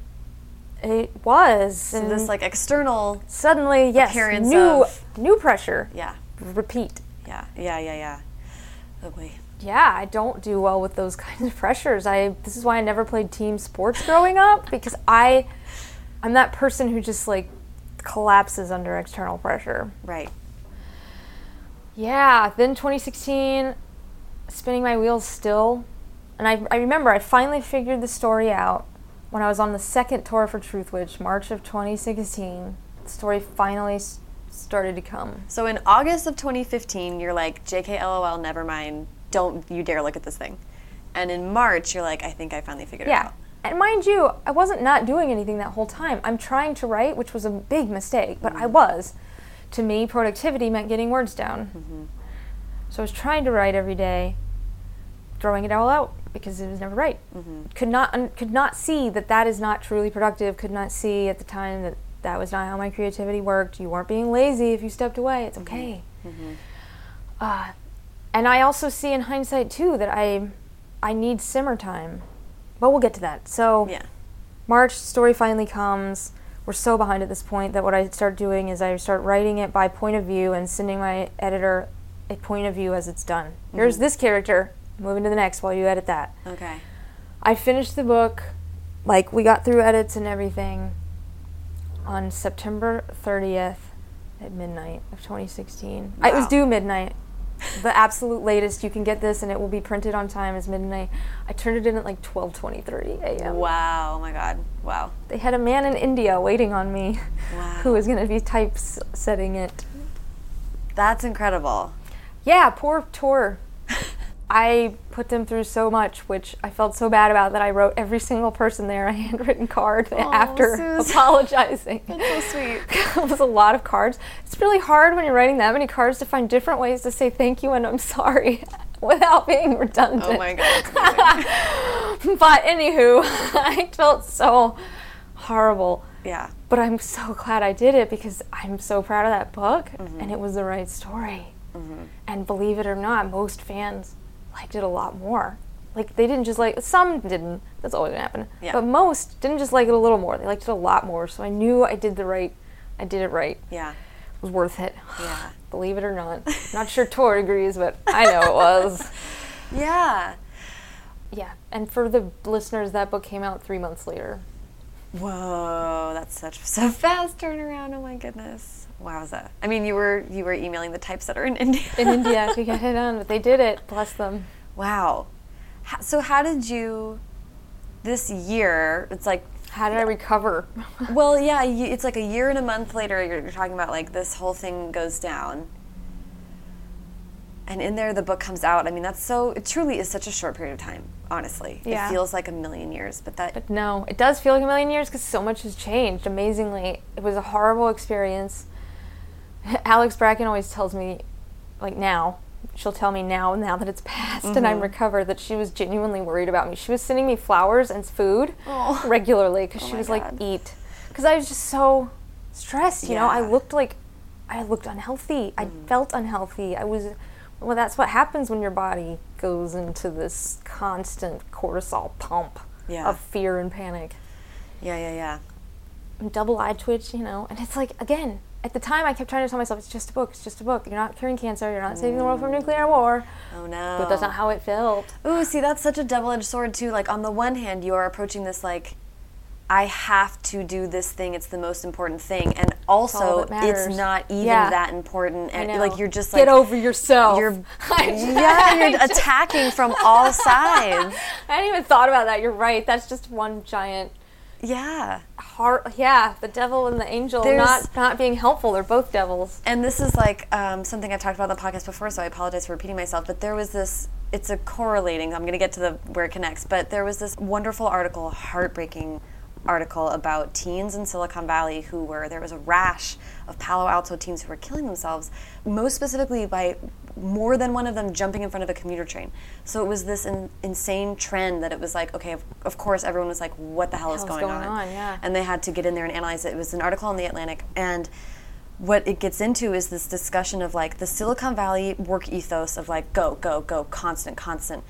it was so and this like external suddenly yes new of- new pressure yeah. repeat Yeah. Yeah, yeah, yeah. Oh boy. yeah, I don't do well with those kinds of pressures. I this is why I never played team sports growing up because I I'm that person who just like collapses under external pressure. Right. Yeah, then 2016 spinning my wheels still. And I, I remember I finally figured the story out when I was on the second tour for Truthwitch, March of 2016. The story finally s- started to come. So in August of 2015, you're like, JK LOL, never mind. Don't you dare look at this thing. And in March, you're like, I think I finally figured it Yeah. out. And mind you, I wasn't not doing anything that whole time. I'm trying to write, which was a big mistake, but I mm. was. To me, productivity meant getting words down. Mm-hmm. So I was trying to write every day, throwing it all out because it was never right. Mm-hmm. Could not un- could not see that that is not truly productive. Could not see at the time that that was not how my creativity worked. You weren't being lazy if you stepped away. It's mm-hmm. okay. Uh, and I also see in hindsight too that I I need simmer time. But we'll get to that. So Yeah. March story finally comes. We're so behind at this point that what I start doing is I start writing it by point of view and sending my editor a point of view as it's done. Mm-hmm. Here's this character, moving to the next while you edit that. Okay. I finished the book, like we got through edits and everything on September 30th at midnight of 2016. It was due midnight. The absolute latest you can get this and it will be printed on time is midnight. I turned it in at like 12:23 a.m. Wow. Oh my God. Wow. They had a man in India waiting on me Wow. who was going to be typesetting it. That's incredible. Yeah, poor Tor. I put them through so much, which I felt so bad about that I wrote every single person there a handwritten card after Suze. apologizing. So sweet. it was a lot of cards. It's really hard when you're writing that many cards to find different ways to say thank you and I'm sorry without being redundant. Oh my God. But anywho, I felt so horrible. yeah. But I'm so glad I did it because I'm so proud of that book mm-hmm. and it was the right story. Mm-hmm. And believe it or not, most fans liked it a lot more. Like they didn't just like some didn't. That's always gonna happen. Yeah. But most didn't just like it a little more. They liked it a lot more. So I knew I did the right. I did it right. Yeah. It was worth it. Yeah. Believe it or not. not sure Tor agrees, but I know it was. Yeah. Yeah. And for the listeners, that book came out three months later. Whoa, that's such a fast turnaround. Oh my goodness. Wowza. I mean, you were you were emailing the typesetter in India. In India to get it done, but they did it. Bless them. Wow. So how did you this year? It's like How did I recover? well, yeah, you, it's like a year and a month later. You're, you're talking about like this whole thing goes down, and in there the book comes out. I mean, that's so. It truly is such a short period of time. Honestly, Yeah. it feels like a million years. But that But no, it does feel like a million years because so much has changed. Amazingly, it was a horrible experience. Alex Bracken always tells me, like now, she'll tell me now, now that it's passed and I'm mm-hmm. recovered, that she was genuinely worried about me. She was sending me flowers and food Oh. regularly because she oh was God. like, eat, because I was just so stressed. You know, I looked like I looked unhealthy. I mm. felt unhealthy. I was. Well, that's what happens when your body goes into this constant cortisol pump Yeah. of fear and panic. yeah, yeah, yeah. Double eye twitch, you know, and it's like again. At the time, I kept trying to tell myself, "It's just a book. It's just a book. You're not curing cancer. You're not saving the world from nuclear war." Oh no. But that's not how it felt. Ooh, see, that's such a double-edged sword too. Like on the one hand, you are approaching this like, I have to do this thing. It's the most important thing, and also it's not even Yeah. that important. I And know. like you're just like get over yourself. You're yeah, you're attacking from all sides. I hadn't even thought about that. You're right. That's just one giant Yeah. Heart, yeah, the devil and the angel There's- not not being helpful. They're both devils. And this is like um, something I've talked about on the podcast before, so I apologize for repeating myself. But there was this. It's a correlating. I'm going to get to the where it connects. But there was this wonderful article, heartbreaking article about teens in Silicon Valley who were there was a rash of Palo Alto teens who were killing themselves, most specifically by more than one of them jumping in front of a commuter train. So it was this in, insane trend that it was like, okay, of, of course, everyone was like, what the hell is going, going on? on? Yeah. And they had to get in there and analyze it. It was an article in the Atlantic and what it gets into is this discussion of like the Silicon Valley work ethos of like go, go, go, constant, constant.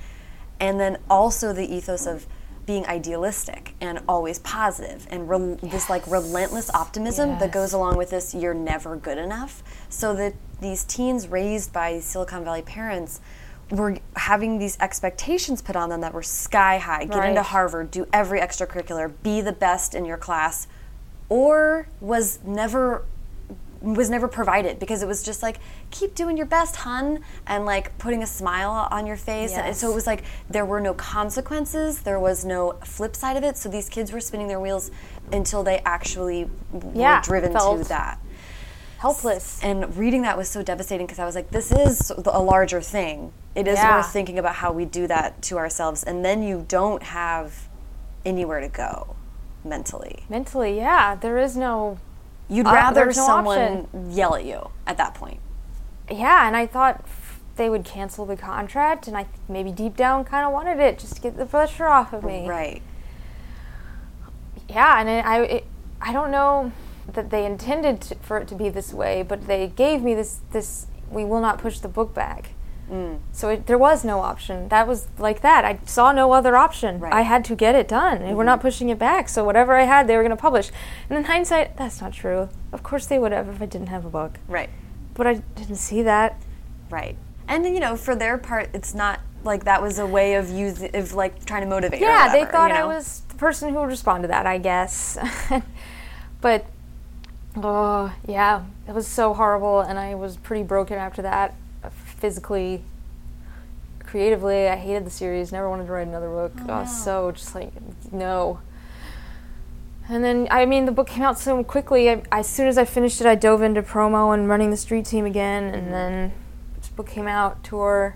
And then also the ethos of being idealistic and always positive and rel- this like relentless optimism that goes along with this you're never good enough. So that these teens raised by Silicon Valley parents were having these expectations put on them that were sky high. Get into Harvard, do every extracurricular, be the best in your class, or was never was never provided because it was just like keep doing your best hun and like putting a smile on your face and so it was like there were no consequences there was no flip side of it so these kids were spinning their wheels until they actually Yeah, were driven to that Helpless. and reading that was so devastating because I was like, this is a larger thing. It is Yeah. worth thinking about how we do that to ourselves, and then you don't have anywhere to go mentally. Mentally, yeah, there is no. You'd Uh, rather no someone yell at you at that point. Yeah, and I thought f- they would cancel the contract, and I th- maybe deep down kind of wanted it just to get the pressure off of me. Right. Yeah, and it, I it, I don't know that they intended to, for it to be this way, but they gave me this this we will not push the book back. Mm. So it, there was no option. That was like that. I saw no other option. Right. Mm-hmm. I had to get it done, and we're not pushing it back. So whatever I had, they were going to publish. And in hindsight, that's not true. Of course they would have if I didn't have a book. Right. But I didn't see that. Right. And you know, for their part, it's not like that was a way of using, of like trying to motivate. Yeah, they thought you I was the person who would respond to that, I guess. but oh, yeah, it was so horrible and I was pretty broken after that physically creatively. I hated the series, never wanted to write another book. Oh, uh, I was so just like no. And then, I mean, the book came out so quickly. I, as soon as I finished it, I dove into promo and running the street team again. And mm-hmm. then this book came out, tour.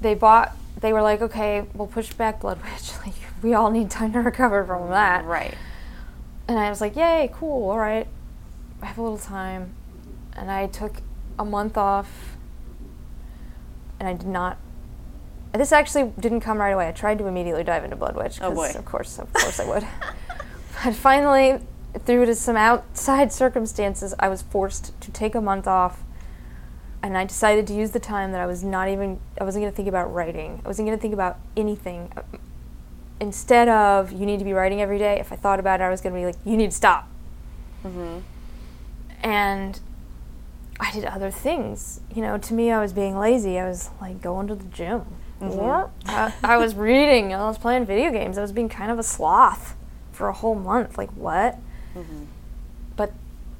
They bought, they were like, okay, we'll push back Bloodwitch. Like, we all need time to recover from that. Right. And I was like, yay, cool, all right. I have a little time. And I took a month off. And I did not. This actually didn't come right away. I tried to immediately dive into Bloodwitch. Oh, boy. Of course, of course I would. but finally, through to some outside circumstances, I was forced to take a month off. And I decided to use the time that I was not even, I wasn't going to think about writing. I wasn't going to think about anything. Instead of, you need to be writing every day, if I thought about it, I was going to be like, you need to stop. Mm-hmm. And I did other things. You know, to me, I was being lazy. I was like going to the gym. Mm-hmm. Or I, I was reading. I was playing video games. I was being kind of a sloth for a whole month. Like, what? Mm-hmm. But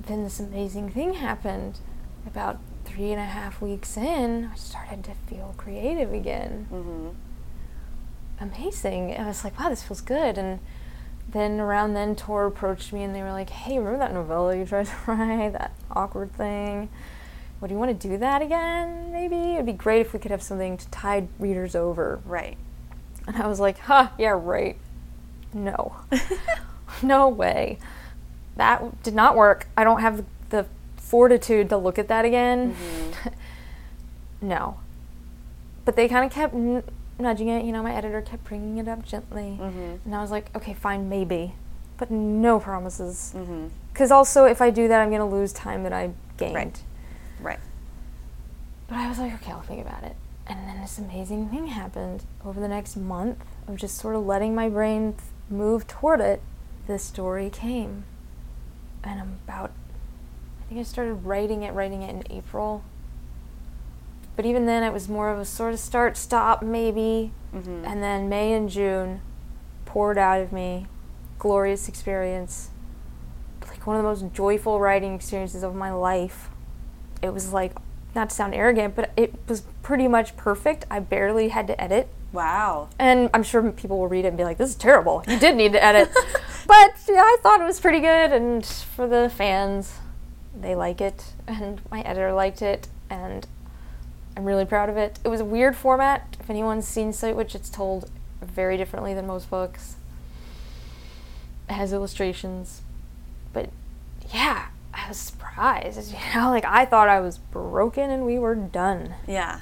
then this amazing thing happened. About three and a half weeks in, I started to feel creative again. Mm-hmm. Amazing. I was like, wow, this feels good. And then around then, Tor approached me and they were like, hey, remember that novella you tried to write? That awkward thing? Would you want to do that again, maybe? It'd be great if we could have something to tide readers over. Right. And I was like, huh, yeah, right. No. no way. That did not work. I don't have the fortitude to look at that again. Mm-hmm. no. But they kind of kept n- nudging it. You know, my editor kept bringing it up gently. Mm-hmm. And I was like, okay, fine, maybe. But no promises. Mm-hmm. Because also, if I do that, I'm going to lose time that I gained. Right. Right. But I was like, okay, I'll think about it. And then this amazing thing happened over the next month of just sort of letting my brain th- move toward it. This story came. And I'm about, I think I started writing it, writing it in April. But even then, it was more of a sort of start, stop, maybe. Mm-hmm. And then May and June poured out of me. Glorious experience. Like one of the most joyful writing experiences of my life it was like not to sound arrogant, but it was pretty much perfect. I barely had to edit. Wow. And I'm sure people will read it and be like, this is terrible. You did need to edit. But I thought it was pretty good, and for the fans, they like it, and my editor liked it, and I'm really proud of it. It was a weird format. If anyone's seen Sightwitch, it's told very differently than most books. It has illustrations, but yeah, I was surprised. You know, like I thought I was broken and we were done. Yeah.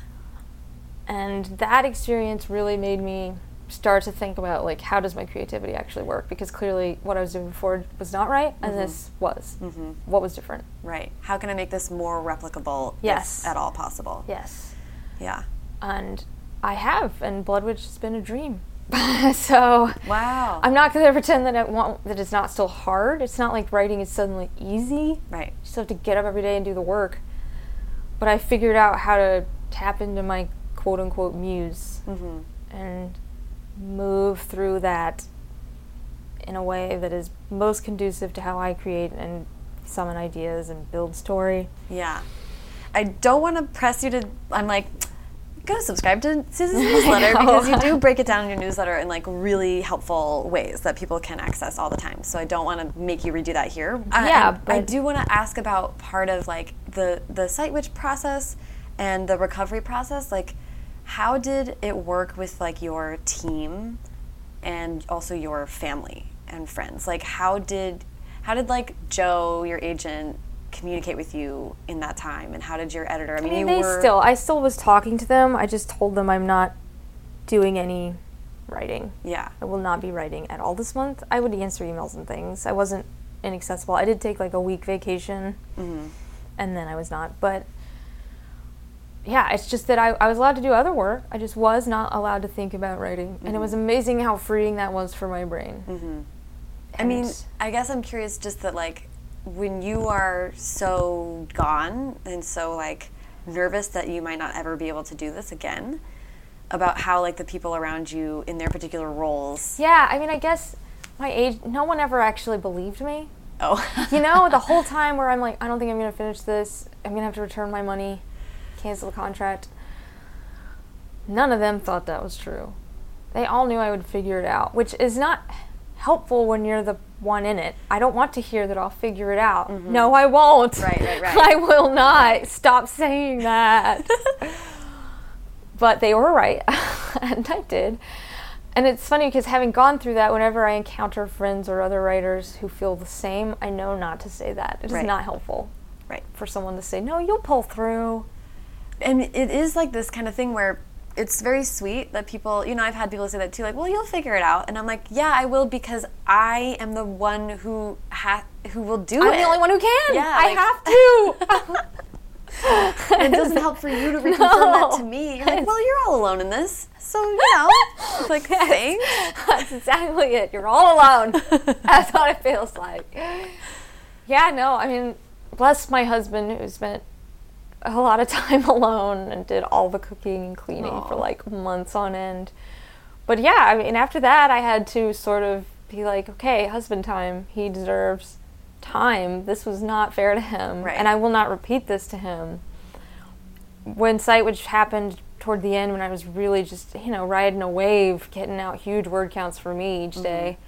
And that experience really made me start to think about like how does my creativity actually work because clearly what I was doing before was not right and this was. Mm-hmm. What was different? Right. How can I make this more replicable Yes. at all possible? Yes. Yeah. And I have and Bloodwitch has been a dream. so Wow. I'm not going to pretend that it won't, that it's not still hard. It's not like writing is suddenly easy. right. You still have to get up every day and do the work. But I figured out how to tap into my quote unquote muse and move through that in a way that is most conducive to how I create and summon ideas and build story. Yeah. I don't want to press you to. I'm like, go subscribe to Susan's newsletter because you do break it down in your newsletter in like really helpful ways that people can access all the time. So I don't want to make you redo that here. Uh, Yeah, I but- do want to ask about part of like the the Sightwitch process and the recovery process. Like, how did it work with like your team and also your family and friends? Like, how did how did like Joe, your agent, communicate with you in that time, and how did your editor? I mean, I mean, you they were still, I still was talking to them. I just told them I'm not doing any writing. yeah, I will not be writing at all this month. I would answer emails and things. I wasn't inaccessible. I did take like a week vacation, mm-hmm. and then I was not. But yeah, it's just that I, I was allowed to do other work. I just was not allowed to think about writing, and it was mm-hmm. amazing how freeing that was for my brain. Mm-hmm. I mean, I guess I'm curious just that like when you are so gone and so like nervous that you might not ever be able to do this again about how like the people around you in their particular roles yeah, I mean, I guess my age. No one ever actually believed me. oh you know, the whole time where I'm like, I don't think I'm gonna finish this. I'm gonna have to return my money, cancel the contract. None of them thought that was true. They all knew I would figure it out, which is not helpful when you're the one in it. I don't want to hear that I'll figure it out. Mm-hmm. No, I won't. Right, right, right. I will not. Stop saying that. but they were right, and I did. And it's funny because having gone through that, whenever I encounter friends or other writers who feel the same, I know not to say that. It is Right. not helpful right for someone to say, "No, you'll pull through." And it is like this kind of thing where it's very sweet that people you know i've had people say that too like well you'll figure it out and i'm like yeah i will because i am the one who ha- who will do I'm it the only one who can. Yeah, I like- have to. it doesn't help for you to reconfirm that to me you're like well you're all alone in this so you know like thanks That's exactly it. You're all alone. That's what it feels like. Yeah, no, I mean, bless my husband who spent a lot of time alone and did all the cooking and cleaning for like months on end. But yeah, I mean, after that, I had to sort of be like, okay, husband time. He deserves time. This was not fair to him. Right. And I will not repeat this to him. When Sightwitch happened toward the end, when I was really just, you know, riding a wave, getting out huge word counts for me each mm-hmm. day,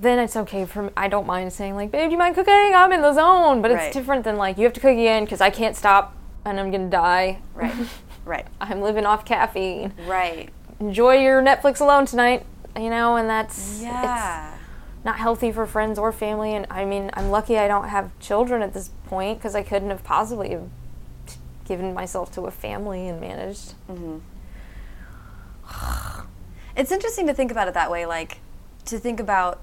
then it's okay for me. I don't mind saying, like, babe, do you mind cooking? I'm in the zone. But Right. it's different than, like, you have to cook again because I can't stop and I'm going to die. right right I'm living off caffeine. right Enjoy your Netflix alone tonight, you know, and that's yeah it's not healthy for friends or family. And I mean, I'm lucky I don't have children at this point because I couldn't have possibly have given myself to a family and managed. Mm-hmm. It's interesting to think about it that way, like to think about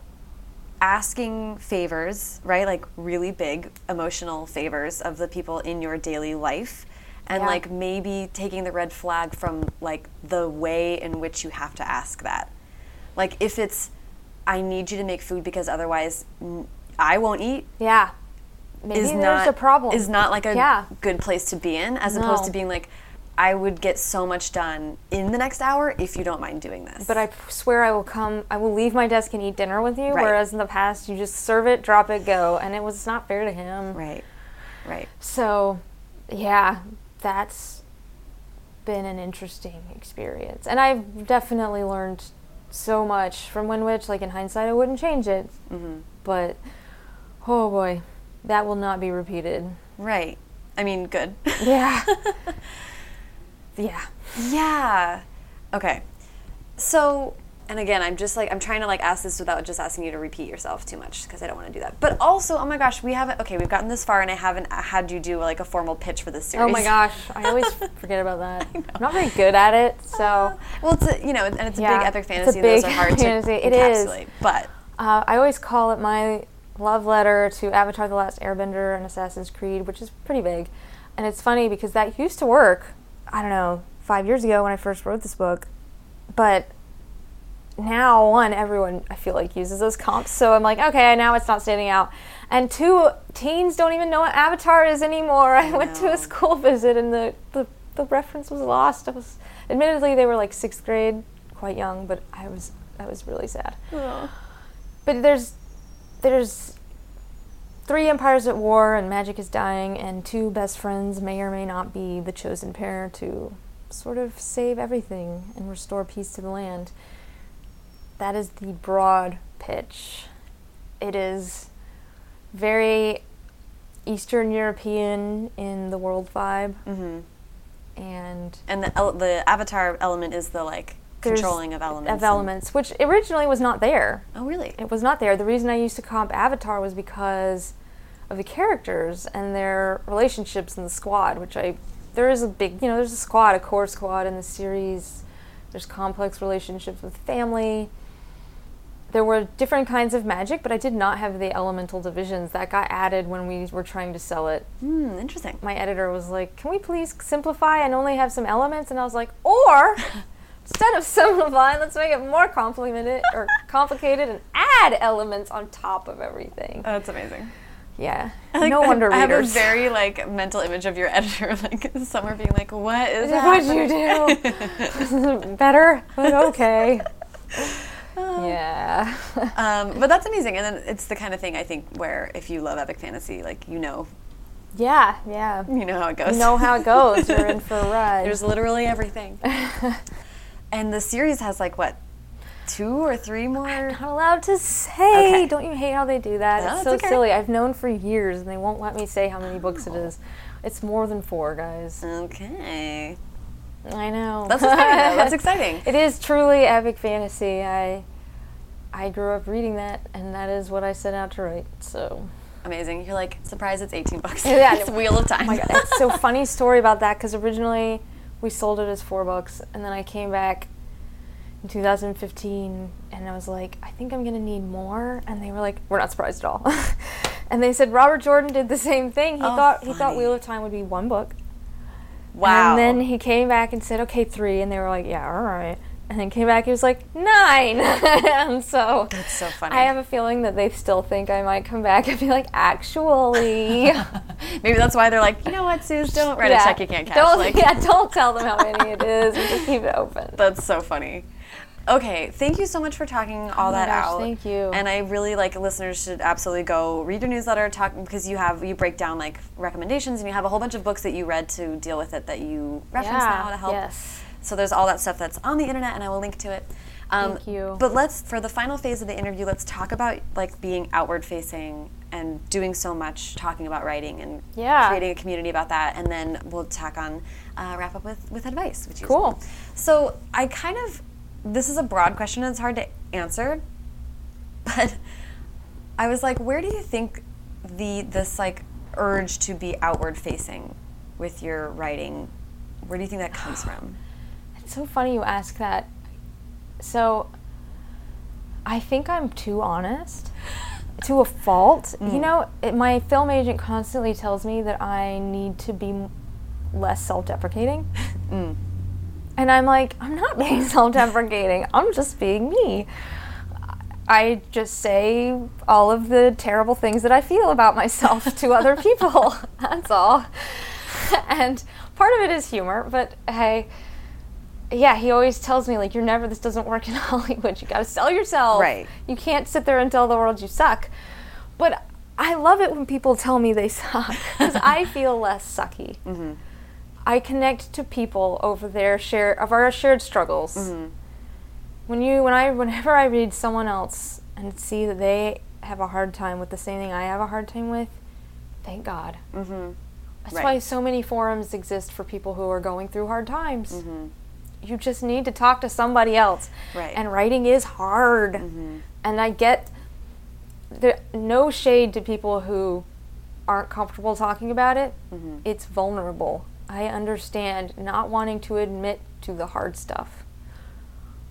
asking favors, right? Like really big emotional favors of the people in your daily life. And Yeah. like maybe taking the red flag from like the way in which you have to ask that. Like if it's, I need you to make food because otherwise I won't eat, Yeah. Maybe is there's not a problem. Is not like a Yeah. good place to be in, as opposed to being like, I would get so much done in the next hour if you don't mind doing this. But I swear I will come, I will leave my desk and eat dinner with you, Right. whereas in the past you just serve it, drop it, go. And it was not fair to him. right, right. So, yeah, that's been an interesting experience. And I've definitely learned so much from Windwitch. Like in hindsight, I wouldn't change it. Mm-hmm. But oh boy, that will not be repeated. Right. I mean, good. Yeah. yeah. yeah. Okay. So, and again, I'm just like I'm trying to like ask this without just asking you to repeat yourself too much because I don't want to do that. But also, oh my gosh, we haven't. Okay, we've gotten this far, and I haven't had you do like a formal pitch for this series. Oh my gosh, I always forget about that. I'm not very good at it, so Well, it's a, you know, and it's a Yeah, big epic fantasy. it's a big those are hard fantasy. to It is. encapsulate. But uh, I always call it my love letter to Avatar: The Last Airbender and Assassin's Creed, which is pretty big. And it's funny because that used to work. I don't know, five years ago when I first wrote this book, but now one everyone I feel like uses those comps, so I'm like, okay, now it's not standing out. And two, teens don't even know what Avatar is anymore. I, went to a school visit and the, the the reference was lost. I was admittedly they were like sixth grade, quite young, but I was that was really sad. But there's there's three empires at war and magic is dying and two best friends may or may not be the chosen pair to sort of save everything and restore peace to the land. That is the broad pitch. It is very Eastern European in the world vibe hmm and and the el- the avatar element is the like controlling of elements. of elements, which originally was not there. oh, really? It was not there. The reason I used to comp Avatar was because of the characters and their relationships in the squad, which I there is a big you know there's a squad, a core squad in the series. There's complex relationships with family. There were different kinds of magic, but I did not have the elemental divisions that got added when we were trying to sell it. Hmm. Interesting. My editor was like, "Can we please simplify and only have some elements?" And I was like, "Or instead of simplifying, let's make it more complicated or complicated and add elements on top of everything." Oh, that's amazing. Yeah. I like- no wonder I have a very like mental image of your editor, like Summer being like, "What is What'd you do? Better, but okay. yeah. Um, but that's amazing, and then it's the kind of thing I think where if you love epic fantasy, like you know, yeah, yeah. you know how it goes. You know how it goes. You're in for a ride. There's literally everything. And the series has like what, two or three more? I'm not allowed to say. Okay. Don't you hate how they do that? No, it's so okay. silly. I've known for years, and they won't let me say how many books it oh. is. It's more than four, guys. Okay, I know. that's exciting. That's exciting. It is truly epic fantasy. I I grew up reading that, and that is what I set out to write. So, Amazing. You're like surprised it's 18 bucks. Yeah, it's Wheel of Time. oh my god, it's so funny story about that because originally we sold it as four bucks, and then I came back in 2015, and I was like, I think I'm gonna need more, and they were like, We're not surprised at all. and they said Robert Jordan did the same thing. He Oh, thought he thought funny. Wheel of Time would be one book. wow. And then he came back and said, okay, three. And they were like, yeah, all right. And then came back, he was like, nine. and so That's so funny. I have a feeling that they still think I might come back and be like, actually. Maybe that's why they're like, you know what, Suze, don't write yeah, a check you can't cash. Don't, like, yeah, don't tell them how many it is and just keep it open. That's so funny. Okay, thank you so much for talking oh all Oh that gosh, out. thank you. And I really like listeners should absolutely go read your newsletter, talk because you have you break down like recommendations and you have a whole bunch of books that you read to deal with it that you reference Yeah, now to help. yes. So there's all that stuff that's on the internet, and I will link to it. Um, Thank you. But let's for the final phase of the interview, let's talk about like being outward facing and doing so much, talking about writing and Yeah. creating a community about that, and then we'll tack on uh, wrap up with with advice, which is Cool. So I kind of this is a broad question and it's hard to answer, but I was like, where do you think the this like urge to be outward facing with your writing? Where do you think that comes from? It's so funny you ask that. So, I think I'm too honest to a fault. Mm. You know, it, my film agent constantly tells me that I need to be m- less self deprecating. Mm. And I'm like, I'm not being self deprecating, I'm just being me. I just say all of the terrible things that I feel about myself to other people. That's all. And part of it is humor, but hey, yeah, he always tells me like you're never this doesn't work in Hollywood. You got to sell yourself. Right. You can't sit there and tell the world you suck. But I love it when people tell me they suck because I feel less sucky. Mm-hmm. I connect to people over their share of our shared struggles. Mm-hmm. when you when I whenever I read someone else and see that they have a hard time with the same thing I have a hard time with, thank God. Mm-hmm. That's Right. why so many forums exist for people who are going through hard times. Mm-hmm. Mm-hmm. You just need to talk to somebody else. Right. And writing is hard. And I get there no shade to people who aren't comfortable talking about it. It's vulnerable. I understand not wanting to admit to the hard stuff.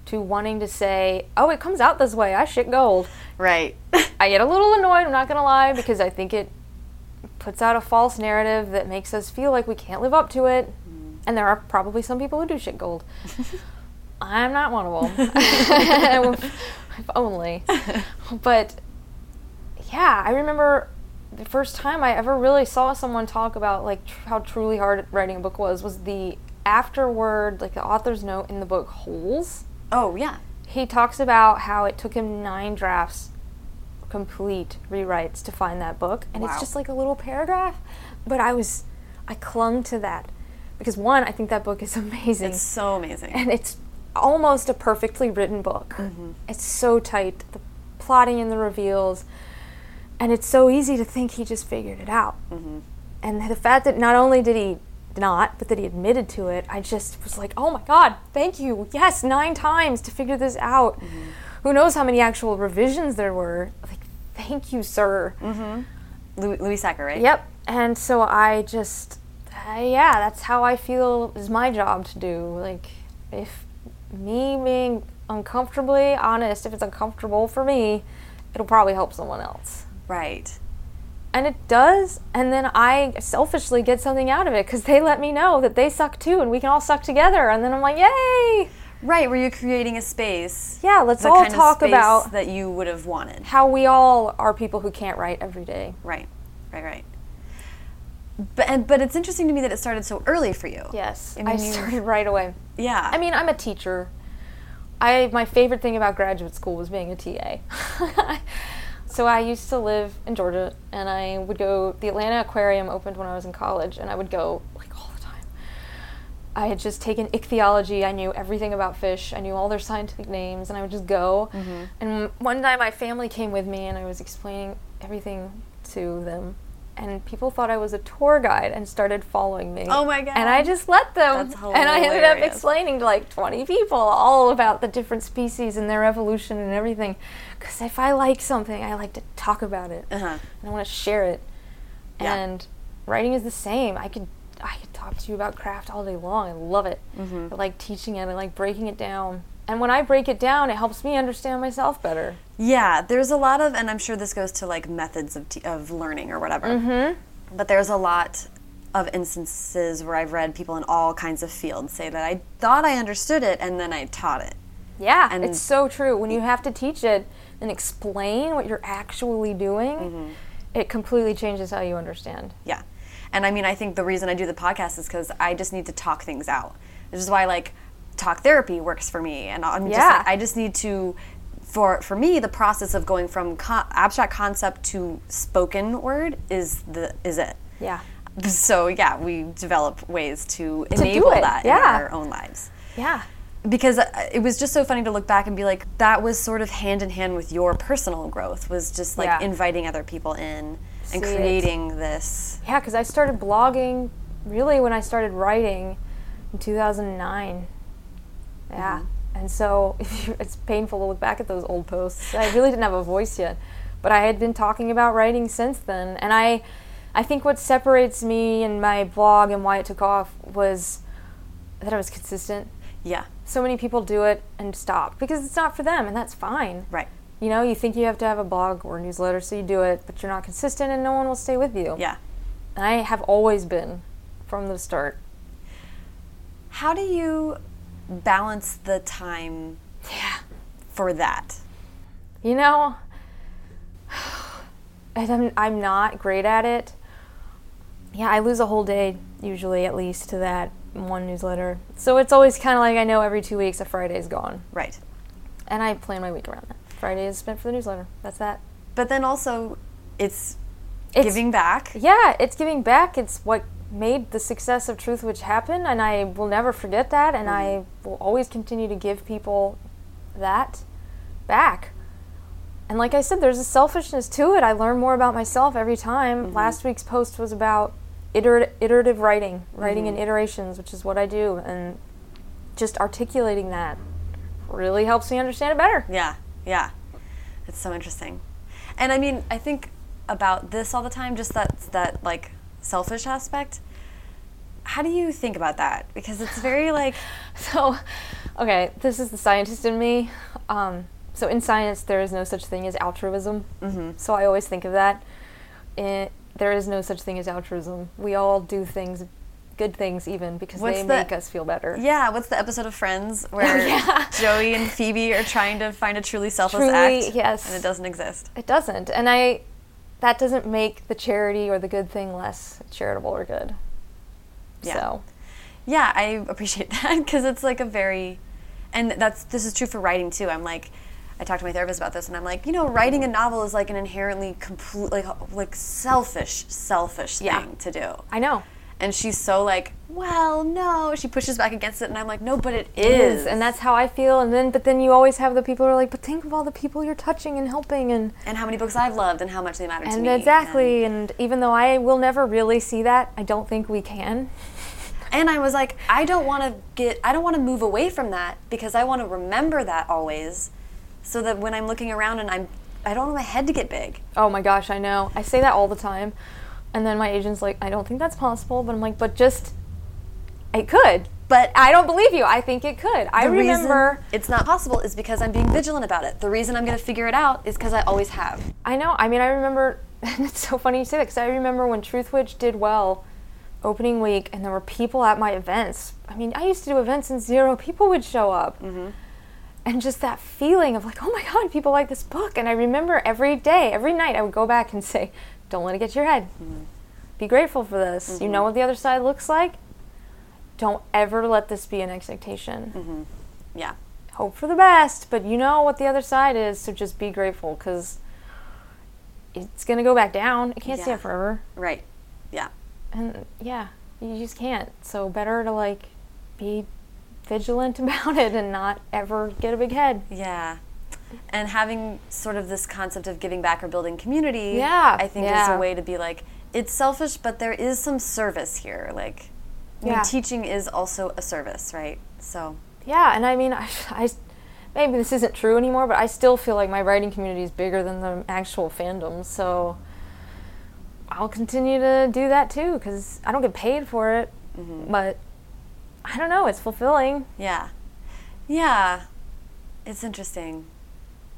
To wanting to say, "Oh, it comes out this way. I shit gold." Right. I get a little annoyed, I'm not going to lie, because I think it puts out a false narrative that makes us feel like we can't live up to it. And there are probably some people who do shit gold. I'm not one of them. if only. But yeah, I remember the first time I ever really saw someone talk about like tr- how truly hard writing a book was was the afterword, like the author's note in the book Holes oh yeah. he talks about how it took him nine drafts complete rewrites to find that book and Wow. it's just like a little paragraph but i was i clung to that because one i think that book is amazing. It's so amazing. and it's almost a perfectly written book. Mm-hmm. It's so tight the plotting and the reveals. And it's so easy to think he just figured it out. Mm-hmm. And the fact that not only did he not but that he admitted to it i just was like oh my god thank you. Yes nine times to figure this out. Mm-hmm. Who knows how many actual revisions there were. Like thank you sir. Louis, Louis Sachar, right? Yep. And so I just, uh, yeah, that's how I feel is my job to do. Like, if me being uncomfortably honest, if it's uncomfortable for me, it'll probably help someone else. Right. And it does. And then I selfishly get something out of it because they let me know that they suck too and we can all suck together. And then I'm like, yay! Right, where you're creating a space. Yeah, let's all talk about that you would have wanted. how we all are people who can't write every day. Right, right, right. But and, but it's interesting to me that it started so early for you. Yes. I I, mean, you- started right away. Yeah. I mean, I'm a teacher. I my favorite thing about graduate school was being a TA. so I used to live in Georgia, and I would go. The Atlanta Aquarium opened when I was in college, and I would go like all the time. I had just taken ichthyology. I knew everything about fish. I knew all their scientific names, and I would just go. Mm-hmm. And one time, my family came with me, and I was explaining everything to them. And people thought I was a tour guide and started following me. Oh my god! And I just let them. That's and I ended up explaining to like 20 people all about the different species and their evolution and everything. Because if I like something, I like to talk about it. Uh-huh. And I want to share it. Yeah. And writing is the same. I could I could talk to you about craft all day long. I love it. Mm-hmm. I like teaching it. I like breaking it down. And when I break it down, it helps me understand myself better. Yeah, there's a lot of, and I'm sure this goes to like methods of, t- of learning or whatever. Mm-hmm. But there's a lot of instances where I've read people in all kinds of fields say that I thought I understood it and then I taught it. Yeah, And- it's so true. When you have to teach it and explain what you're actually doing, Mm-hmm. it completely changes how you understand. Yeah. And I mean, I think the reason I do the podcast is because I just need to talk things out. This is why, like, talk therapy works for me. And I'm just, Yeah. like, I just need to, for, for me, the process of going from co- abstract concept to spoken word is the is it. Yeah. So yeah, we develop ways to do enable that yeah. in our own lives. Yeah. Because uh, it was just so funny to look back and be like, that was sort of hand in hand with your personal growth. Was just like Yeah. inviting other people in and See creating this. Yeah, because I started blogging really when I started writing in 2009. Yeah. Mm-hmm. And so it's painful to look back at those old posts. I really didn't have a voice yet, but I had been talking about writing since then. And I, I think what separates me and my blog and why it took off was that I was consistent. Yeah. So many people do it and stop because it's not for them, and that's fine. Right. You know, you think you have to have a blog or a newsletter, so you do it, but you're not consistent and no one will stay with you. Yeah. And I have always been from the start. How do you balance the time Yeah. for that? You know, and I'm, I'm not great at it. Yeah, I lose a whole day, usually at least, to that one newsletter. So it's always kind of like I know every two weeks a Friday is gone. Right. And I plan my week around that. Friday is spent for the newsletter. That's that. But then also, it's, It's, giving back. Yeah, it's giving back. It's what made the success of Truthwitch happen, and I will never forget that. And I mm-hmm. will always continue to give people that back. And like I said, there's a selfishness to it. I learn more about myself every time. Mm-hmm. Last week's post was about iter- iterative writing, writing in mm-hmm. iterations, which is what I do. And just articulating that really helps me understand it better. Yeah, yeah. It's so interesting. And I mean, I think about this all the time, just that that like selfish aspect. How do you think about that? Because it's very like So, okay, this is the scientist in me. Um, so, in science, there is no such thing as altruism. Mm-hmm. So, I always think of that. It, there is no such thing as altruism. We all do things, good things even, because What's they the- make us feel better. yeah. What's the episode of Friends where yeah. Joey and Phoebe are trying to find a truly selfless Truly, act, yes. and it doesn't exist. It doesn't. And I, that doesn't make the charity or the good thing less charitable or good. Yeah. So, Yeah, I appreciate that because it's like a very, and that's this is true for writing too. I'm like, I talked to my therapist about this, and I'm like, you know, writing a novel is like an inherently complete, like like selfish, selfish Yeah. thing to do. I know. And she's so like, well, no. She pushes back against it, and I'm like, no, but it is. is, and that's how I feel. And then, but then you always have the people who are like, but think of all the people you're touching and helping, and and how many books I've loved, and how much they matter to and me. exactly. And, even though I will never really see that, I don't think we can. And I was like, I don't want to get, I don't want to move away from that because I want to remember that always, so that when I'm looking around and I'm, I don't want my head to get big. Oh my gosh, I know. I say that all the time, and then my agent's like, I don't think that's possible. But I'm like, but just, it could. But I don't believe you. I think it could. I The remember. it's not possible is because I'm being vigilant about it. The reason I'm going to figure it out is because I always have. I know. I mean, I remember. And it's so funny you say that because I remember when Truthwitch did well, opening week, and there were people at my events. I mean, I used to do events and zero people would show up. Mm-hmm. And just that feeling of like, oh my God, people like this book. And I remember every day, every night, I would go back and say, don't let it get to your head. Mm-hmm. Be grateful for this. You know mm-hmm. what the other side looks like? Don't ever let this be an expectation. Mm-hmm. Yeah. Hope for the best, but you know what the other side is, so just be grateful because it's going to go back down. It can't Yeah. stand forever. Right. Yeah. And yeah, you just can't. So better to like be vigilant about it and not ever get a big head. Yeah. And having sort of this concept of giving back or building community, Yeah, I think is a way to be like, it's selfish, but there is some service here. Like, I mean, teaching is also a service, right? So, Yeah, and I mean, I, I, maybe this isn't true anymore, but I still feel like my writing community is bigger than the actual fandom. So I'll continue to do that too because I don't get paid for it, mm-hmm. but I don't know, it's fulfilling. yeah. Yeah. It's interesting.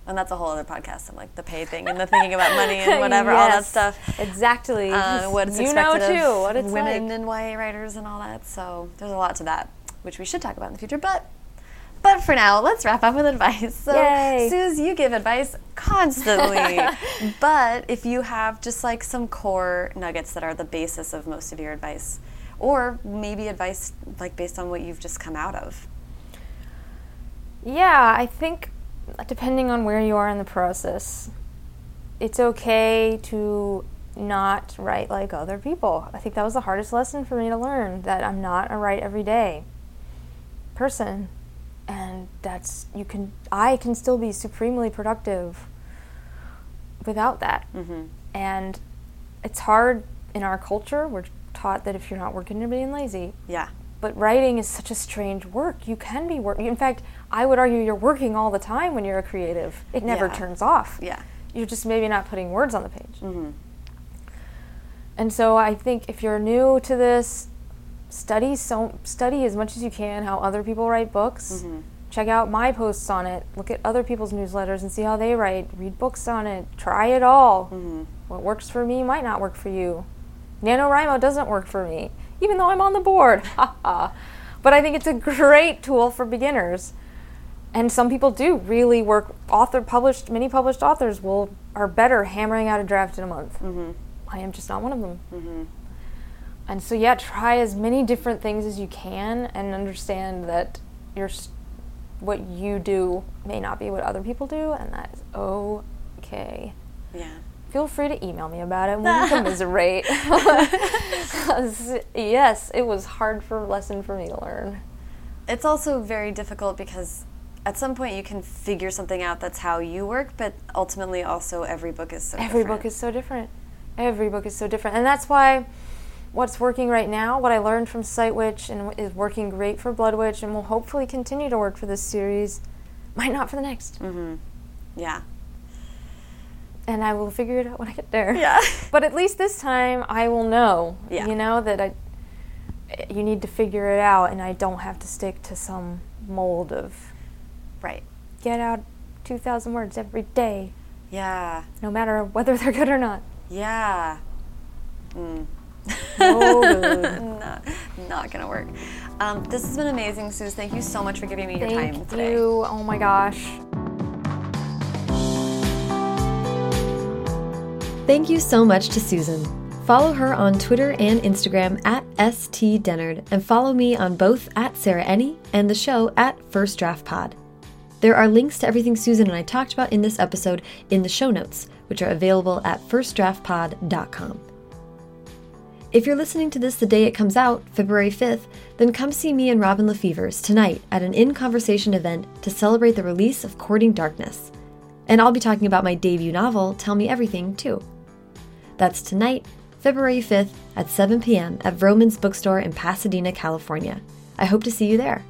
And that's a whole other podcast. I'm like the pay thing and the thinking about money and whatever, all that stuff. Exactly. uh, what's you know expected too what it's women like. and YA writers and all that. So there's a lot to that, which we should talk about in the future. But but for now, let's wrap up with advice. So Yay. Suze, you give advice constantly, but if you have just like some core nuggets that are the basis of most of your advice, or maybe advice like based on what you've just come out of. Yeah, I think depending on where you are in the process, it's okay to not write like other people. I think that was the hardest lesson for me to learn that I'm not a write every day person. And that's, you can, I can still be supremely productive without that. Mm-hmm. And it's hard in our culture. We're taught that if you're not working, you're being lazy Yeah. but writing is such a strange work. You can be working. In fact, I would argue you're working all the time when you're a creative. It never Yeah. turns off. Yeah. You're just maybe not putting words on the page. Mm-hmm. And so I think if you're new to this, study so study as much as you can how other people write books. Mm-hmm. Check out my posts on it. Look at other people's newsletters and see how they write. Read books on it. Try it all. Mm-hmm. What works for me might not work for you. NaNoWriMo doesn't work for me, even though I'm on the board. but I think it's a great tool for beginners. And some people do really work. Author published, many published authors will are better hammering out a draft in a month. Mm-hmm. I am just not one of them. Mm-hmm. And so, yeah, try as many different things as you can, and understand that your what you do may not be what other people do, and that is okay Yeah. feel free to email me about it. We'll commiserate. 'Cause, yes, it was hard for lesson for me to learn. It's also very difficult because at some point you can figure something out that's how you work, but ultimately also every book is so every different. book is so different. Every book is so different, and that's why what's working right now, what I learned from Sightwitch, and is working great for Bloodwitch, and will hopefully continue to work for this series, might not for the next. Mm-hmm. Yeah. And I will figure it out when I get there. Yeah. But at least this time, I will know. Yeah. You know that I. You need to figure it out, and I don't have to stick to some mold of Right. get out 2,000 words every day, Yeah. no matter whether they're good or not. Yeah. Mm. No not, not gonna work. Um, this has been amazing, Suze. Thank you so much for giving me your time today. Thank you. Oh my gosh. Thank you so much to Susan. Follow her on Twitter and Instagram at stdennard, and follow me on both at Sarah Enni and the show at First Draft Pod. There are links to everything Susan and I talked about in this episode in the show notes, which are available at firstdraftpod.com. If you're listening to this the day it comes out, February 5th, then come see me and Robin LaFevers tonight at an In Conversation event to celebrate the release of Courting Darkness. And I'll be talking about my debut novel, Tell Me Everything, too. That's tonight, February 5th at 7 p.m. at Vroman's Bookstore in Pasadena, California. I hope to see you there.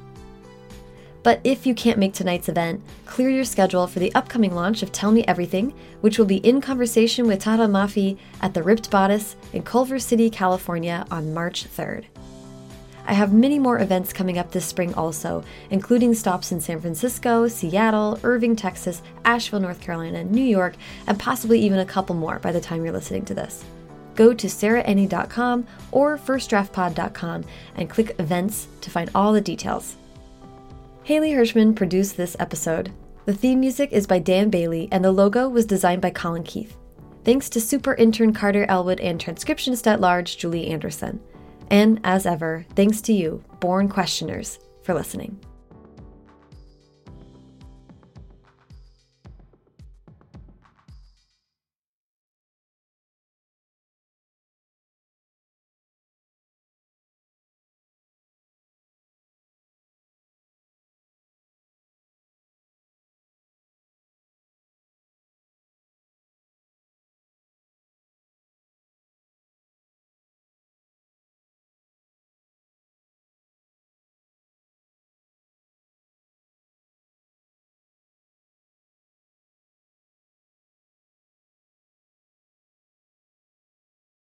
But if you can't make tonight's event, clear your schedule for the upcoming launch of Tell Me Everything, which will be in conversation with Tahereh Mafi at the Ripped Bodice in Culver City, California on March 3rd. I have many more events coming up this spring also, including stops in San Francisco, Seattle, Irving, Texas, Asheville, North Carolina, New York, and possibly even a couple more by the time you're listening to this. Go to sarahenni.com or firstdraftpod.com and click events to find all the details. Haley Hirschman produced this episode. The theme music is by Dan Bailey, and the logo was designed by Colin Keith. Thanks to super intern Carter Elwood and transcriptionist at large Julie Anderson. And as ever, thanks to you, born questioners, for listening.